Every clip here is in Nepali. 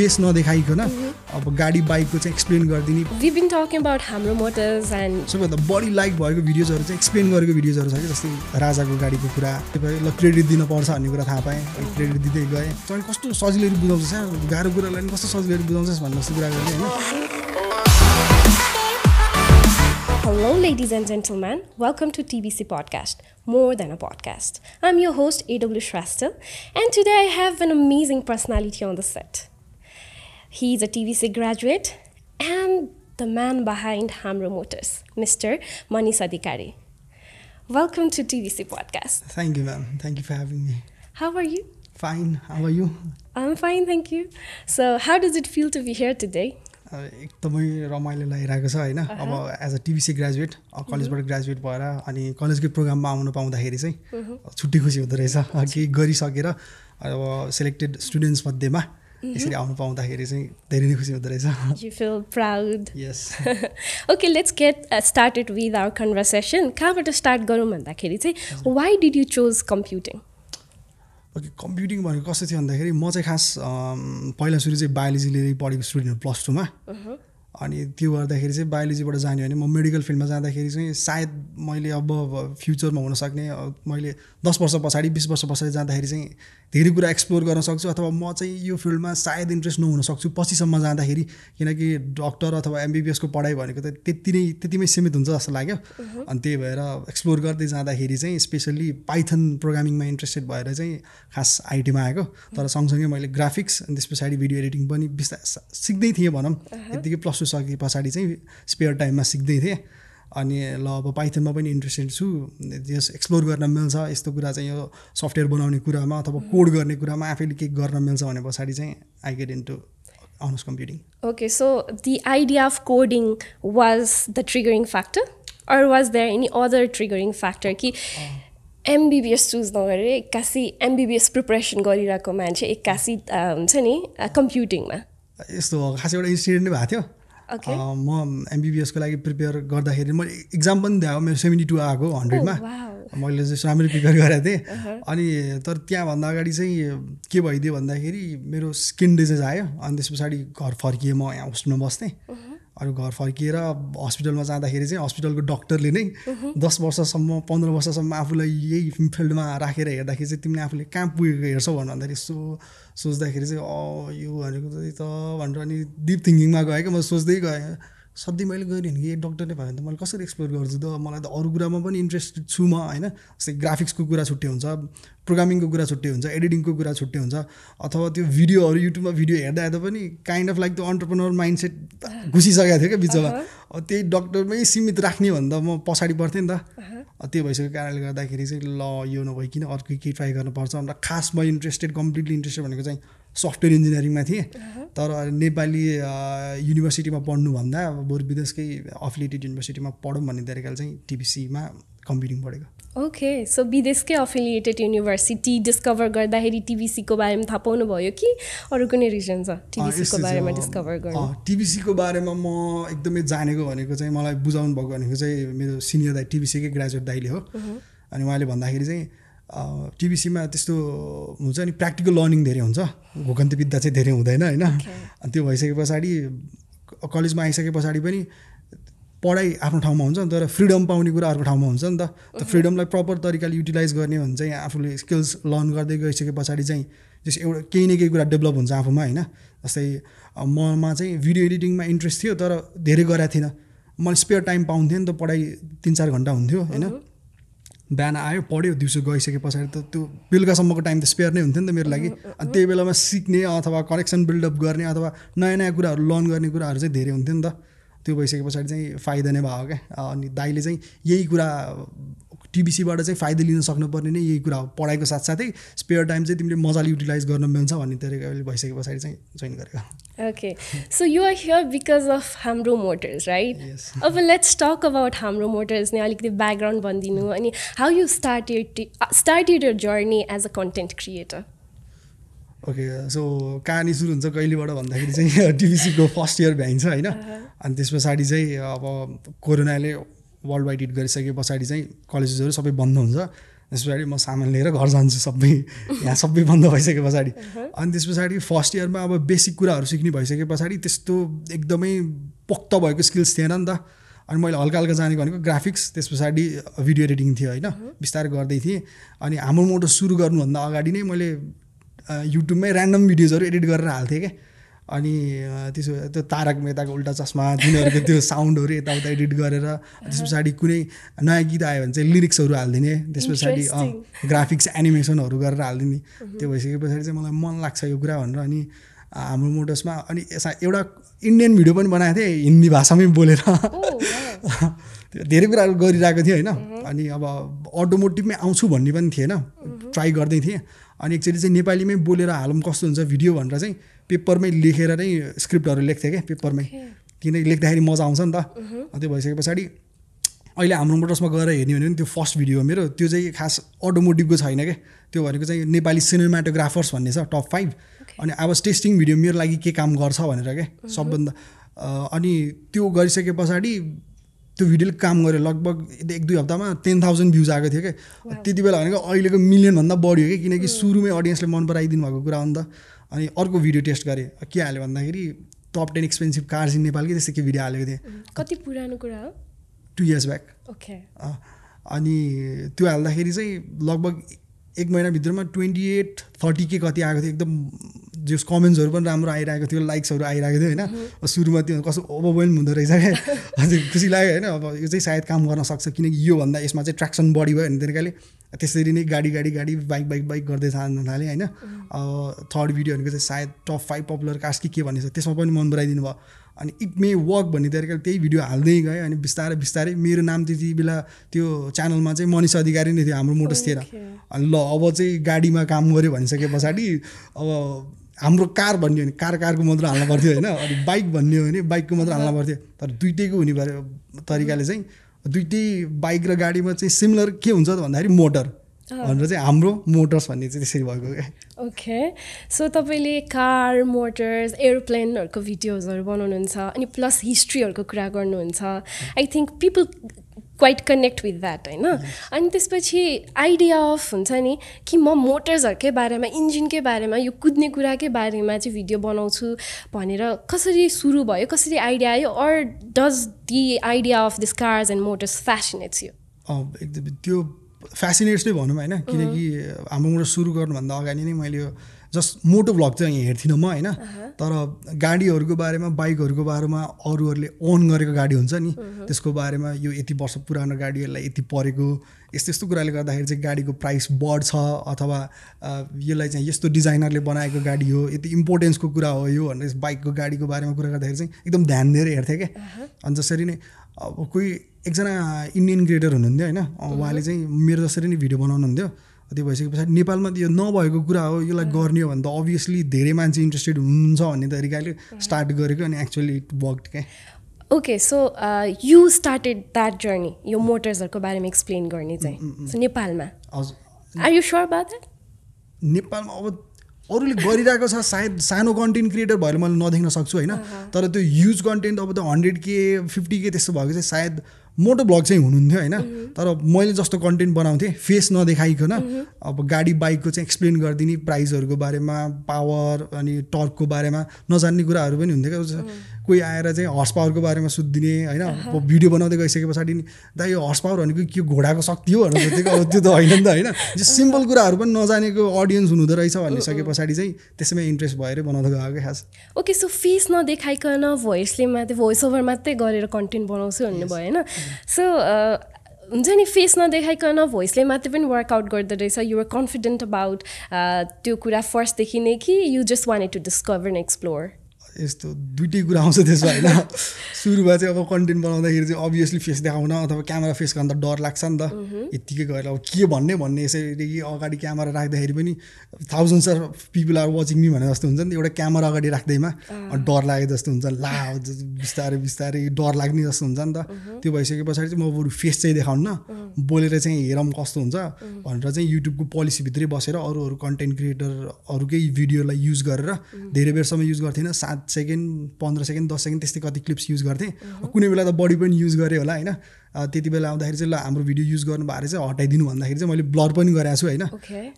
बेस नदेखाइकन अब गाडी बाइकको चाहिँ एक्सप्लेन गरिदिने We've been talking about Hamro Motors and सबैभन्दा बढी लाइक भएको भिडियोजहरू चाहिँ एक्सप्लेन गरेको भिडियोजहरू छ कि जस्तै राजाको गाडीको कुरा ल क्रेडिट दिनुपर्छ भन्ने कुरा थाहा पाएँ क्रेडिट दिँदै गएँ तैँले कस्तो सजिलै बुझाउँछ गाह्रो कुरालाई पनि कस्तो सजिलै बुझाउँछस् भन्ने जस्तो कुरा गर्ने होइन hello, ladies and gentlemen. Welcome to TBC Podcast, More Than a Podcast. I'm your host, A.W. Shrestha, and today I have an amazing personality on the set. He's a TBC graduate and the man behind Hamro Motors, Mr. Manis Adhikari. Welcome to TBC Podcast. Thank you ma'am thank you for having me How are you? Fine how you I'm fine, thank you. So, how does it feel to be here today? एकदमै रमाइलो लागिरहेको छ होइन अब एज अ टिबिसी ग्रेजुएट कलेजबाट ग्रेजुएट भएर अनि कलेजकै प्रोग्राममा आउनु पाउँदाखेरि चाहिँ छुट्टी खुसी हुँदो रहेछ केही गरिसकेर अब सेलेक्टेड स्टुडेन्ट्स मध्येमा यसरी आउनु पाउँदाखेरि चाहिँ धेरै नै खुसी हुँदो रहेछ You feel proud? Yes okay, let's get uh, started with our conversation. कहाँबाट स्टार्ट गरौँ भन्दाखेरि चाहिँ why did you choose computing okay computing भनेको कस्तो थियो भन्दाखेरि म चाहिँ खास पहिला सुरु चाहिँ बायोलोजी लिएर पढेको स्टुडेन्ट प्लस टूमा अनि त्यो गर्दाखेरि चाहिँ बायोलोजीबाट जाने भने म मेडिकल फिल्डमा जाँदाखेरि चाहिँ सायद मैले अब फ्युचरमा हुनसक्ने मैले दस वर्ष पछाडि बिस वर्ष पछाडि जाँदाखेरि चाहिँ धेरै कुरा एक्सप्लोर गर्न सक्छु अथवा म चाहिँ यो फिल्डमा सायद इन्ट्रेस्ट नहुन सक्छु पछिसम्म जाँदाखेरि। किनकि डक्टर अथवा एमबिबिएसको पढाइ भनेको त त्यति नै त्यतिमै सीमित हुन्छ जस्तो लाग्यो। अनि त्यही भएर एक्सप्लोर गर्दै जाँदाखेरि चाहिँ स्पेसल्ली पाइथन प्रोग्रामिङमा इन्ट्रेस्टेड भएर चाहिँ खास आइटीमा आएको। तर सँगसँगै मैले ग्राफिक्स अनि त्यस पछाडि भिडियो एडिटिङ पनि बिस्तारै सिक्दै थिएँ भनौँ। यत्तिकै प्लस टू सके पछाडि चाहिँ स्पेयर टाइममा सिक्दै थिएँ। अनि ल अब पाइथनमा पनि इन्ट्रेस्टेड छु। जस एक्सप्लोर गर्न मिल्छ यस्तो कुरा चाहिँ यो सफ्टवेयर बनाउने कुरामा अथवा कोड गर्ने कुरामा आफैले केही गर्न मिल्छ भने पछाडि चाहिँ I get into honours computing okay so the idea of coding was the triggering factor or was there any other triggering factor कि एमबिबिएस चुज नगरेर एक्कासी एमबिबिएस प्रिपरेसन गरिरहेको मान्छे एक्कासी हुन्छ नि कम्प्युटिङमा यस्तो खास एउटा इन्सिडेन्ट नै भएको थियो। म एमबिबिएसको लागि प्रिपेयर गर्दाखेरि मैले इक्जाम पनि दिएको मेरो सेभेन्टी टू आएको हन्ड्रेडमा wow. मैले चाहिँ राम्ररी प्रिपेयर गरेको थिएँ। अनि तर त्यहाँभन्दा अगाडि चाहिँ के भइदियो भन्दाखेरि मेरो स्किन डिजिज आयो। अनि त्यस पछाडि घर फर्किएँ म यहाँ होस्टेलमा बस्थेँ। अनि घर फर्किएर हस्पिटलमा जाँदाखेरि चाहिँ हस्पिटलको डक्टरले नै दस वर्षसम्म पन्ध्र वर्षसम्म आफूलाई यही फिल्डमा राखेर हेर्दाखेरि चाहिँ तिमीले आफूले कहाँ पुगेको हेर्छौ भन्दाखेरि यसो सोच्दाखेरि चाहिँ अँ यो भनेको त भनेर अनि डिप थिङ्किङमा गएँ क्या म सोच्दै गएँ। सधैँ मैले गरेँ भने कि डक्टरले भयो भने त मैले कसरी एक्सप्लोर गर्छु त? मलाई त अरू कुरामा पनि इन्ट्रेस्टेड छु म होइन? जस्तै ग्राफिक्सको कुरा छुट्टै हुन्छ प्रोग्रामिङको कुरा छुट्टै हुन्छ एडिटिङको कुरा छुट्टै हुन्छ अथवा त्यो भिडियोहरू युट्युबमा भिडियो हेर्दा हेर्दा पनि काइन्ड अफ लाइक त्यो अन्टरप्रेनर माइन्डसेट घुसिसकेको थियो क्या बिचमा। अब त्यही डक्टरमै सीमित राख्ने भन्दा म पछाडि पर्थेँ नि त। त्यो भइसकेको कारणले गर्दाखेरि चाहिँ ल यो नभइकन अर्को केही ट्राई गर्नुपर्छ अन्त खास म इन्ट्रेस्टेड कम्प्लिटली इन्ट्रेस्टेड भनेको चाहिँ सफ्टवेयर इन्जिनियरिङमा थिएँ। तर नेपाली युनिभर्सिटीमा पढ्नुभन्दा अब बरु विदेशकै अफिलिएटेड युनिभर्सिटीमा पढौँ भन्ने तरिकाले चाहिँ टिबिसीमा कम्प्युटिङ पढेको। ओके सो विदेशकै अफिलिएटेड युनिभर्सिटी डिस्कभर गर्दाखेरि टिबिसीको बारेमा थाहा पाउनुभयो कि अरू कुनै रिजन छ टिबिसीको बारेमा डिस्कभर गर्नु? टिबिसीको बारेमा म एकदमै जानेको भनेको चाहिँ मलाई बुझाउनु भएको भनेको चाहिँ मेरो सिनियर दाइ टिबिसीकै ग्रेजुएट दाइले हो। अनि उहाँले भन्दाखेरि चाहिँ टिबिसीमा त्यस्तो हुन्छ नि प्र्याक्टिकल लर्निङ धेरै हुन्छ। घोकन्ती विद्या चाहिँ धेरै हुँदैन होइन? अनि त्यो भइसके पछाडि कलेजमा आइसके पछाडि पनि पढाइ आफ्नो ठाउँमा हुन्छ नि तर फ्रिडम पाउने कुरा अर्को ठाउँमा हुन्छ नि त। त फ्रिडमलाई प्रपर तरिकाले युटिलाइज गर्ने भने चाहिँ आफूले स्किल्स लर्न गर्दै गइसके पछाडि चाहिँ जस एउटा केही न केही कुरा डेभलप हुन्छ आफूमा होइन? जस्तै ममा चाहिँ भिडियो एडिटिङमा इन्ट्रेस्ट थियो तर धेरै गरेको थिइनँ मैले स्पेयर टाइम पाउँथेँ नि त पढाइ तिन चार घन्टा हुन्थ्यो होइन? बिहान आयो पढ्यो दिउँसो गइसके पछाडि त त्यो बेलुकासम्मको टाइम त स्पेयर नै हुन्थ्यो नि त मेरो लागि। अनि त्यही बेलामा सिक्ने अथवा कनेक्सन बिल्डअप गर्ने अथवा नयाँ नयाँ कुराहरू लर्न गर्ने कुराहरू चाहिँ धेरै हुन्थ्यो नि त। त्यो भइसके पछाडि चाहिँ फाइदा नै भयो क्या। अनि दाइले चाहिँ यही कुरा टिबिसीबाट चाहिँ फाइदा लिन सक्नुपर्ने नै यही कुरा हो। पढाइको साथसाथै स्पेयर टाइम चाहिँ तिमीले मजाले युटिलाइज गर्न मिल्छ भन्ने तरिकाले भइसके पछाडि चाहिँ जोइन गरेको। Okay so you are here because of Hamro motors right. अब let's talk about Hamro motors नै अलिकति ब्याकग्राउन्ड भनिदिनु अनि how you started started your journey as a content creator okay so कहानी सुरु हुन्छ कहिलेबाट भन्दाखेरि चाहिँ टिबिसीको फर्स्ट इयर भ्याइन्छ होइन? अनि त्यस पछाडि चाहिँ अब कोरोनाले वर्ल्ड वाइड हिट गरिसके पछाडि चाहिँ कलेजेसहरू सबै बन्द हुन्छ। त्यस पछाडि म सामान लिएर घर जान्छु सबै। यहाँ सबै बन्द भइसके पछाडि। अनि त्यस पछाडि फर्स्ट इयरमा अब बेसिक कुराहरू सिक्ने भइसके पछाडि त्यस्तो एकदमै पोख्त भएको स्किल्स थिएन नि त। अनि मैले हल्का हल्का जानेको भनेको ग्राफिक्स त्यस पछाडि भिडियो एडिटिङ थियो होइन। बिस्तारै गर्दै थिएँ। अनि हाम्रो मोटो सुरु गर्नुभन्दा अगाडि नै मैले युट्युबमै ऱ्यान्डम भिडियोजहरू एडिट गरेर हाल्थेँ क्या। अनि त्यसो त्यो तारक मेहताको उल्टा चस्मा तिनीहरूको त्यो साउन्डहरू यताउता एडिट गरेर त्यस पछाडि कुनै नयाँ गीत आयो भने चाहिँ लिरिक्सहरू हालिदिने त्यस पछाडि ग्राफिक्स एनिमेसनहरू गरेर हालिदिने। त्यो भइसके पछाडि चाहिँ मलाई मन लाग्छ यो कुरा भनेर अनि हाम्रो मोटर्समा अनि यसमा एउटा इन्डियन भिडियो पनि बनाएको थिएँ हिन्दी भाषामै बोलेर। धेरै कुराहरू गरिरहेको थिएँ होइन। अनि अब अटोमोटिभमै आउँछु भन्ने पनि थिएन। ट्राई गर्दै थिएँ। अनि एकचोटि चाहिँ नेपालीमै बोलेर हालौँ कस्तो हुन्छ भिडियो भनेर चाहिँ पेपरमै लेखेर नै स्क्रिप्टहरू लेख्थेँ क्या पेपरमै। किनकि लेख्दाखेरि मजा आउँछ नि त। त्यो भइसके पछाडि अहिले हाम्रो मोटर्समा गएर हेर्ने भने त्यो फर्स्ट भिडियो हो मेरो। त्यो चाहिँ खास अटोमोटिभको छैन क्या। त्यो भनेको चाहिँ नेपाली सिनेमाटोग्राफर्स भन्ने छ टप फाइभ अनि अब टेस्टिङ भिडियो मेरो लागि के काम गर्छ भनेर क्या सबभन्दा अनि त्यो गरिसके पछाडि त्यो भिडियोले काम गर्यो लगभग एक दुई हप्तामा टेन थाउजन्ड भ्युज आएको थियो क्या। त्यति बेला भनेको अहिलेको मिलियनभन्दा बढी हो कि। किनकि सुरुमै अडियन्सले मन पराइदिनु भएको कुरा हो नि त। अनि अर्को भिडियो टेस्ट गरेँ। के हाल्यो भन्दाखेरि top ten expensive cars in Nepal कि त्यस्तो के भिडियो हालेको थिएँ। कति पुरानो कुरा हो? टु इयर्स ब्याक ओके अनि त्यो हाल्दाखेरि चाहिँ लगभग एक महिनाभित्रमा ट्वेन्टी एट थर्टी के कति आएको थियो एकदम जस कमेन्ट्सहरू पनि राम्रो आइरहेको थियो लाइक्सहरू आइरहेको थियो होइन? सुरुमा त्यो कस्तो ओभरवेल्म हुँदो रहेछ क्या। हजुर खुसी लाग्यो होइन? अब यो चाहिँ सायद काम गर्न सक्छ किनकि योभन्दा यसमा चाहिँ ट्र्याक्सन बढी भयो भने तरिकाले त्यसरी नै गाडी गाडी गाडी बाइक बाइक बाइक गर्दै जान थालेँ होइन? थर्ड भिडियो भनेको चाहिँ सायद टप फाइभ पपुलर कार्स के के भन्ने छ त्यसमा पनि मन पराइदिनु भयो। अनि इट मे वर्क भन्ने तरिकाले त्यही भिडियो हाल्दै गएँ अनि बिस्तारै बिस्तारै मेरो नाम त्यति बेला त्यो च्यानलमा चाहिँ मनिष अधिकारी नै थियो हाम्रो मोटर्स थिएर अनि ल अब चाहिँ गाडीमा काम गऱ्यो भनिसके पछाडि अब हाम्रो कार भन्ने हो भने कार कारको मात्र हाल्नु पर्थ्यो होइन अनि बाइक भन्ने हो भने बाइकको मात्र हाल्नु पर्थ्यो। तर दुइटैको हुने पऱ्यो तरिकाले चाहिँ दुइटै बाइक र गाडीमा चाहिँ सिमिलर के हुन्छ त भन्दाखेरि मोटर। भनेर चाहिँ हाम्रो मोटर्स भन्ने चाहिँ त्यसरी भएको क्या। ओके। सो तपाईँले कार मोटर्स एरोप्लेनहरूको भिडियोजहरू बनाउनुहुन्छ अनि प्लस हिस्ट्रीहरूको कुरा गर्नुहुन्छ। I think people quite connect with that होइन? अनि त्यसपछि आइडिया अफ हुन्छ नि कि म मोटर्सहरूकै बारेमा इन्जिनकै बारेमा यो कुद्ने कुराकै बारेमा चाहिँ भिडियो बनाउँछु भनेर कसरी सुरु भयो कसरी आइडिया आयो or does the idea of this cars and motors fascinates you एकदम त्यो फेसिनेट्स नै भनौँ होइन किनकि हाम्रो सुरु गर्नुभन्दा अगाडि नै मैले यो जस्ट मोटो भ्लग चाहिँ हेर्थिनँ म होइन? तर गाडीहरूको बारेमा बाइकहरूको बारेमा अरूहरूले ओन गरेको गाडी हुन्छ नि। त्यसको बारेमा यो यति वर्ष पुरानो गाडीहरूलाई यति परेको यस्तो यस्तो कुराले गर्दाखेरि चाहिँ गाडीको प्राइस बढ्छ अथवा यसलाई चाहिँ यस्तो डिजाइनरले बनाएको गाडी हो यति इम्पोर्टेन्सको कुरा हो यो भनेर बाइकको गाडीको बारेमा कुरा गर्दाखेरि चाहिँ एकदम ध्यान दिएर हेर्थेँ क्या। अनि जसरी नै अब कोही एकजना इन्डियन क्रिएटर हुनुहुन्थ्यो होइन? उहाँले चाहिँ मेरो जसरी नै भिडियो बनाउनुहुन्थ्यो। त्यो भइसके पछाडि नेपालमा यो नभएको कुरा हो यसलाई गर्ने हो भने त अभियसली धेरै मान्छे इन्ट्रेस्टेड हुनुहुन्छ भन्ने तरिकाले स्टार्ट गरेको अनि एक्चुअली इट वर्क क्या okay so you started that journey यो मोटर्सहरूको बारेमा एक्सप्लेन गर्ने चाहिँ सो नेपालमा। हजुर आर यु स्योर नेपालमा अब अरूले गरिरहेको छ सायद सानो कन्टेन्ट क्रिएटर भएर मैले नदेख्न सक्छु होइन? तर त्यो युज कन्टेन्ट अब त्यो हन्ड्रेड के फिफ्टी के त्यस्तो भएको चाहिँ सायद मोटो ब्लग चाहिँ हुनुहुन्थ्यो होइन? तर मैले जस्तो कन्टेन्ट बनाउँथेँ फेस नदेखाइकन अब गाडी बाइकको चाहिँ एक्सप्लेन गरिदिने प्राइजहरूको बारेमा पावर अनि टर्कको बारेमा नजान्ने कुराहरू पनि हुन्थ्यो क्या। कोही आएर चाहिँ हर्स पावरको बारेमा सुत्दिने होइन? भिडियो बनाउँदै गइसके पछाडि दा यो हर्स पावर भनेको के घोडाको शक्ति हो? भनेर सोधेको अब त्यो त होइन नि त होइन? जो सिम्पल कुराहरू पनि नजानेको अडियन्स हुनुहुँदो रहेछ भनिसके पछाडि चाहिँ त्यसैमा इन्ट्रेस्ट भएर बनाउँदै गएको खास। ओके सो फेस नदेखाइकन भोइसले मात्रै भोइस ओभर मात्रै गरेर कन्टेन्ट बनाउँछु भन्ने भयो होइन? सो हुन्छ नि फेस नदेखाइकन भोइसले मात्रै पनि वर्कआउट गर्दो रहेछ। युआर कन्फिडेन्ट अबाउट त्यो कुरा फर्स्टदेखि नै कि you just wanted to discover and explore यस्तो दुइटै कुरा आउँछ त्यसमा होइन? सुरुमा चाहिँ अब कन्टेन्ट बनाउँदाखेरि चाहिँ अभियसली फेस देखाउन अथवा क्यामेरा फेस गर्न त डर लाग्छ नि त। यत्तिकै गएर अब के भन्ने भन्ने यसरी अगाडि क्यामेरा राख्दाखेरि पनि thousands of people are watching me भने जस्तो हुन्छ नि एउटा क्यामेरा अगाडि राख्दैमा डर लागे जस्तो हुन्छ ला बिस्तारै बिस्तारै डर लाग्ने जस्तो हुन्छ नि त। त्यो भइसके पछाडि चाहिँ म बरु फेस चाहिँ देखाउन्न बोलेर चाहिँ हेरौँ कस्तो हुन्छ भनेर चाहिँ युट्युबको पोलिसीभित्रै बसेर अरू अरू कन्टेन्ट क्रिएटर अरूकै भिडियोलाई युज गरेर धेरै बेरसम्म युज गर्थेन। सात पाँच सेकेन्ड पन्ध्र सेकेन्ड दस सेकेन्ड त्यस्तै कति क्लिप्स युज गर्थेँ। कुनै बेला त बडी पनि युज गरेँ होला होइन? त्यति बेला आउँदाखेरि चाहिँ ल हाम्रो भिडियो युज गर्नु भएर चाहिँ हटाइदिनु भन्दाखेरि चाहिँ मैले ब्लर पनि गरेको छु होइन?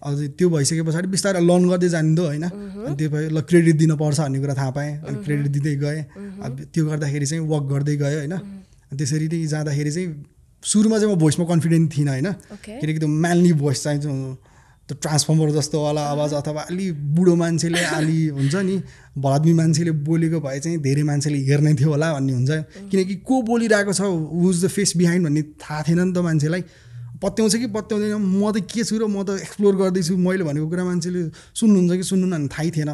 अझ त्यो भइसके पछाडि बिस्तारै लर्न गर्दै जानिदो होइन? अनि त्यो भयो ल क्रेडिट दिनुपर्छ भन्ने कुरा थाहा पाएँ। अनि क्रेडिट दिँदै गएँ। अब त्यो गर्दाखेरि चाहिँ वर्क गर्दै गयो होइन? त्यसरी नै जाँदाखेरि चाहिँ सुरुमा चाहिँ म भोइसमा कन्फिडेन्ट थिइनँ होइन? किनकि त्यो म्यानली भोइस चाहिँ जो त्यो ट्रान्सफर्मर जस्तो वाला आवाज अथवा अलि बुढो मान्छेले अलि हुन्छ नि भलाद्मी मान्छेले बोलेको भए चाहिँ धेरै मान्छेले हेर्ने थियो होला भन्ने हुन्छ। किनकि को बोलिरहेको छ हुज द फेस बिहाइन्ड भन्ने थाहा थिएन नि त मान्छेलाई। पत्याउँछ कि पत्याउँदैन म त के छु र म त एक्सप्लोर गर्दैछु मैले भनेको कुरा मान्छेले सुन्नुहुन्छ कि सुन्नुहुन्न भने थाहै थिएन।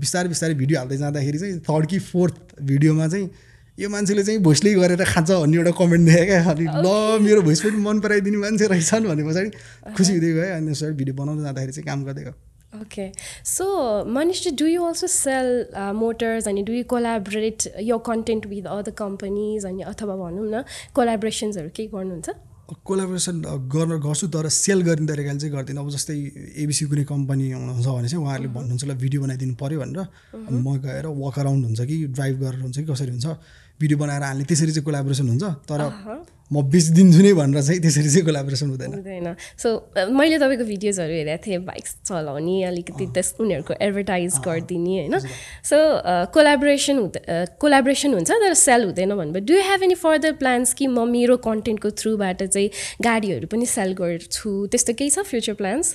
बिस्तारै बिस्तारै भिडियो हाल्दै जाँदाखेरि चाहिँ थर्ड कि फोर्थ भिडियोमा चाहिँ यो मान्छेले चाहिँ भोइसले गरेर खान्छ भन्ने एउटा कमेन्ट देखेँ क्या। अनि ल मेरो भोइस पनि मन पराइदिने मान्छे रहेछन् भने पछाडि खुसी हुँदै गयो। अनि त्यसरी भिडियो बनाउँदै जाँदाखेरि चाहिँ काम गर्दै गयो। so Manish, do you also sell uh, motors? and do you collaborate your content with other companies? अनि अथवा भनौँ न कोलाबरेसन्सहरू केही गर्नुहुन्छ? कोलाबोरेसन गर्न गर्छु तर सेल गर्ने तरिकाले चाहिँ गर्दिनँ। अब जस्तै एबिसी कुनै कम्पनी हुनुहुन्छ भने चाहिँ उहाँहरूले भन्नुहुन्छ ल भिडियो बनाइदिनु पऱ्यो भनेर। अनि म गएर वक अराउन्ड हुन्छ कि ड्राइभ गरेर हुन्छ कि कसरी हुन्छ? भिडियो बनाएर हाल्ने त्यसरी चाहिँ कोलाबोरेसन हुन्छ। तर म बेचिदिन्छु नै भनेर चाहिँ त्यसरी चाहिँ कोलाबोरेसन हुँदैन। हुँदैन। सो मैले तपाईँको भिडियोजहरू हेरेको थिएँ बाइक्स चलाउने अलिकति त्यस उनीहरूको एडभर्टाइज गरिदिने होइन। सो कोलाबोरेसन हुँदा कोलाबोरेसन हुन्छ तर सेल हुँदैन भन्नुभयो। Do have any further plans कि म मेरो कन्टेन्टको थ्रुबाट चाहिँ गाडीहरू पनि सेल गर्छु? त्यस्तो केही छ फ्युचर प्लान्स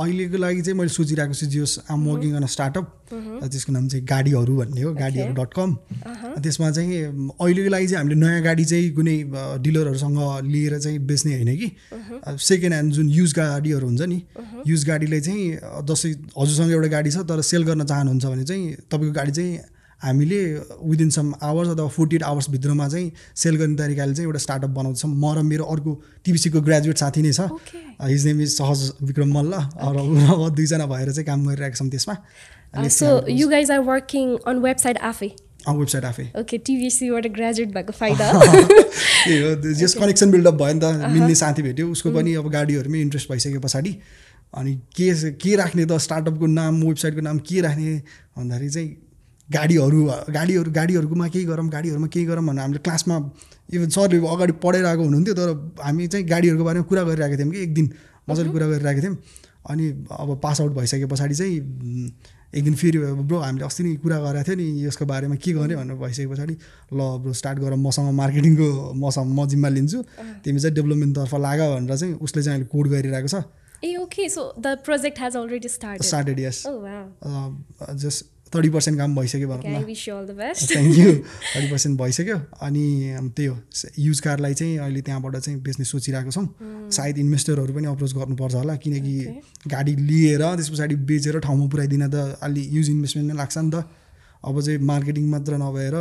अहिलेको लागि चाहिँ मैले सोचिरहेको छु जियोस् आम वर्किङ अन स्टार्टअप त्यसको नाम चाहिँ गाडीहरू भन्ने हो गाडीहरू डट कम त्यसमा चाहिँ अहिलेको लागि चाहिँ हामीले नयाँ गाडी चाहिँ कुनै डिलरहरूसँग लिएर चाहिँ बेच्ने होइन कि। सेकेन्ड ह्यान्ड जुन युज गाडीहरू हुन्छ नि युज गाडीले चाहिँ जस्तै हजुरसँग एउटा गाडी छ तर सेल गर्न चाहनुहुन्छ भने चाहिँ तपाईँको गाडी चाहिँ हामीले विदिन सम आवर्स अथवा फोर्टी एट आवर्सभित्रमा चाहिँ सेल गर्ने तरिकाले चाहिँ एउटा स्टार्टअप बनाउँछौँ म र मेरो अर्को टिबिसीको ग्रेजुएट साथी नै छ। हिज नेम इज सहज विक्रम मल्ल। र म दुईजना भएर चाहिँ काम गरिरहेका छौँ त्यसमा। So you guys are working on website आफै वेबसाइट आफै ओके टिभिसीबाट ग्रेजुएट भएको फाइदा। त्यही हो जस कनेक्सन बिल्डअप भयो नि त। मिल्ने साथी भेट्यो उसको पनि अब गाडीहरूमै इन्ट्रेस्ट भइसके पछाडि। अनि के के राख्ने त स्टार्टअपको नाम वेबसाइटको नाम के राख्ने भन्दाखेरि चाहिँ गाडीहरू गाडीहरू गाडीहरूकोमा केही गरौँ गाडीहरूमा केही गरौँ भनेर हामीले क्लासमा इभन सरले अगाडि पढाइरहेको हुनुहुन्थ्यो तर हामी चाहिँ गाडीहरूको बारेमा कुरा गरिरहेको थियौँ कि एक दिन मजाले कुरा गरिरहेको थियौँ। अनि अब पास आउट भइसके पछाडि चाहिँ एक दिन फेरि ब्रो हामीले अस्ति नै कुरा गरेको थियो नि यसको बारेमा के गर्ने भनेर भइसके पछाडि ल ब्रो स्टार्ट गरौँ मसँग मार्केटिङको मसँग म जिम्मा लिन्छु तिमी चाहिँ डेभलपमेन्टतर्फ लाग भनेर चाहिँ उसले चाहिँ अहिले कोड गरिरहेको छ। ए okay so the project has already started started yes. Just thirty percent काम भइसक्यो भनौँ न. थ्याङ्क यू थर्टी पर्सेन्ट भइसक्यो। अनि त्यही हो। युज कारलाई चाहिँ अहिले त्यहाँबाट चाहिँ बेच्ने सोचिरहेको छौँ। सायद इन्भेस्टरहरू पनि अप्रोच गर्नुपर्छ होला किनकि गाडी लिएर त्यस पछाडि बेचेर ठाउँमा पुऱ्याइदिन त अलि युज इन्भेस्टमेन्ट नै लाग्छ नि त। अब चाहिँ मार्केटिङ मात्र नभएर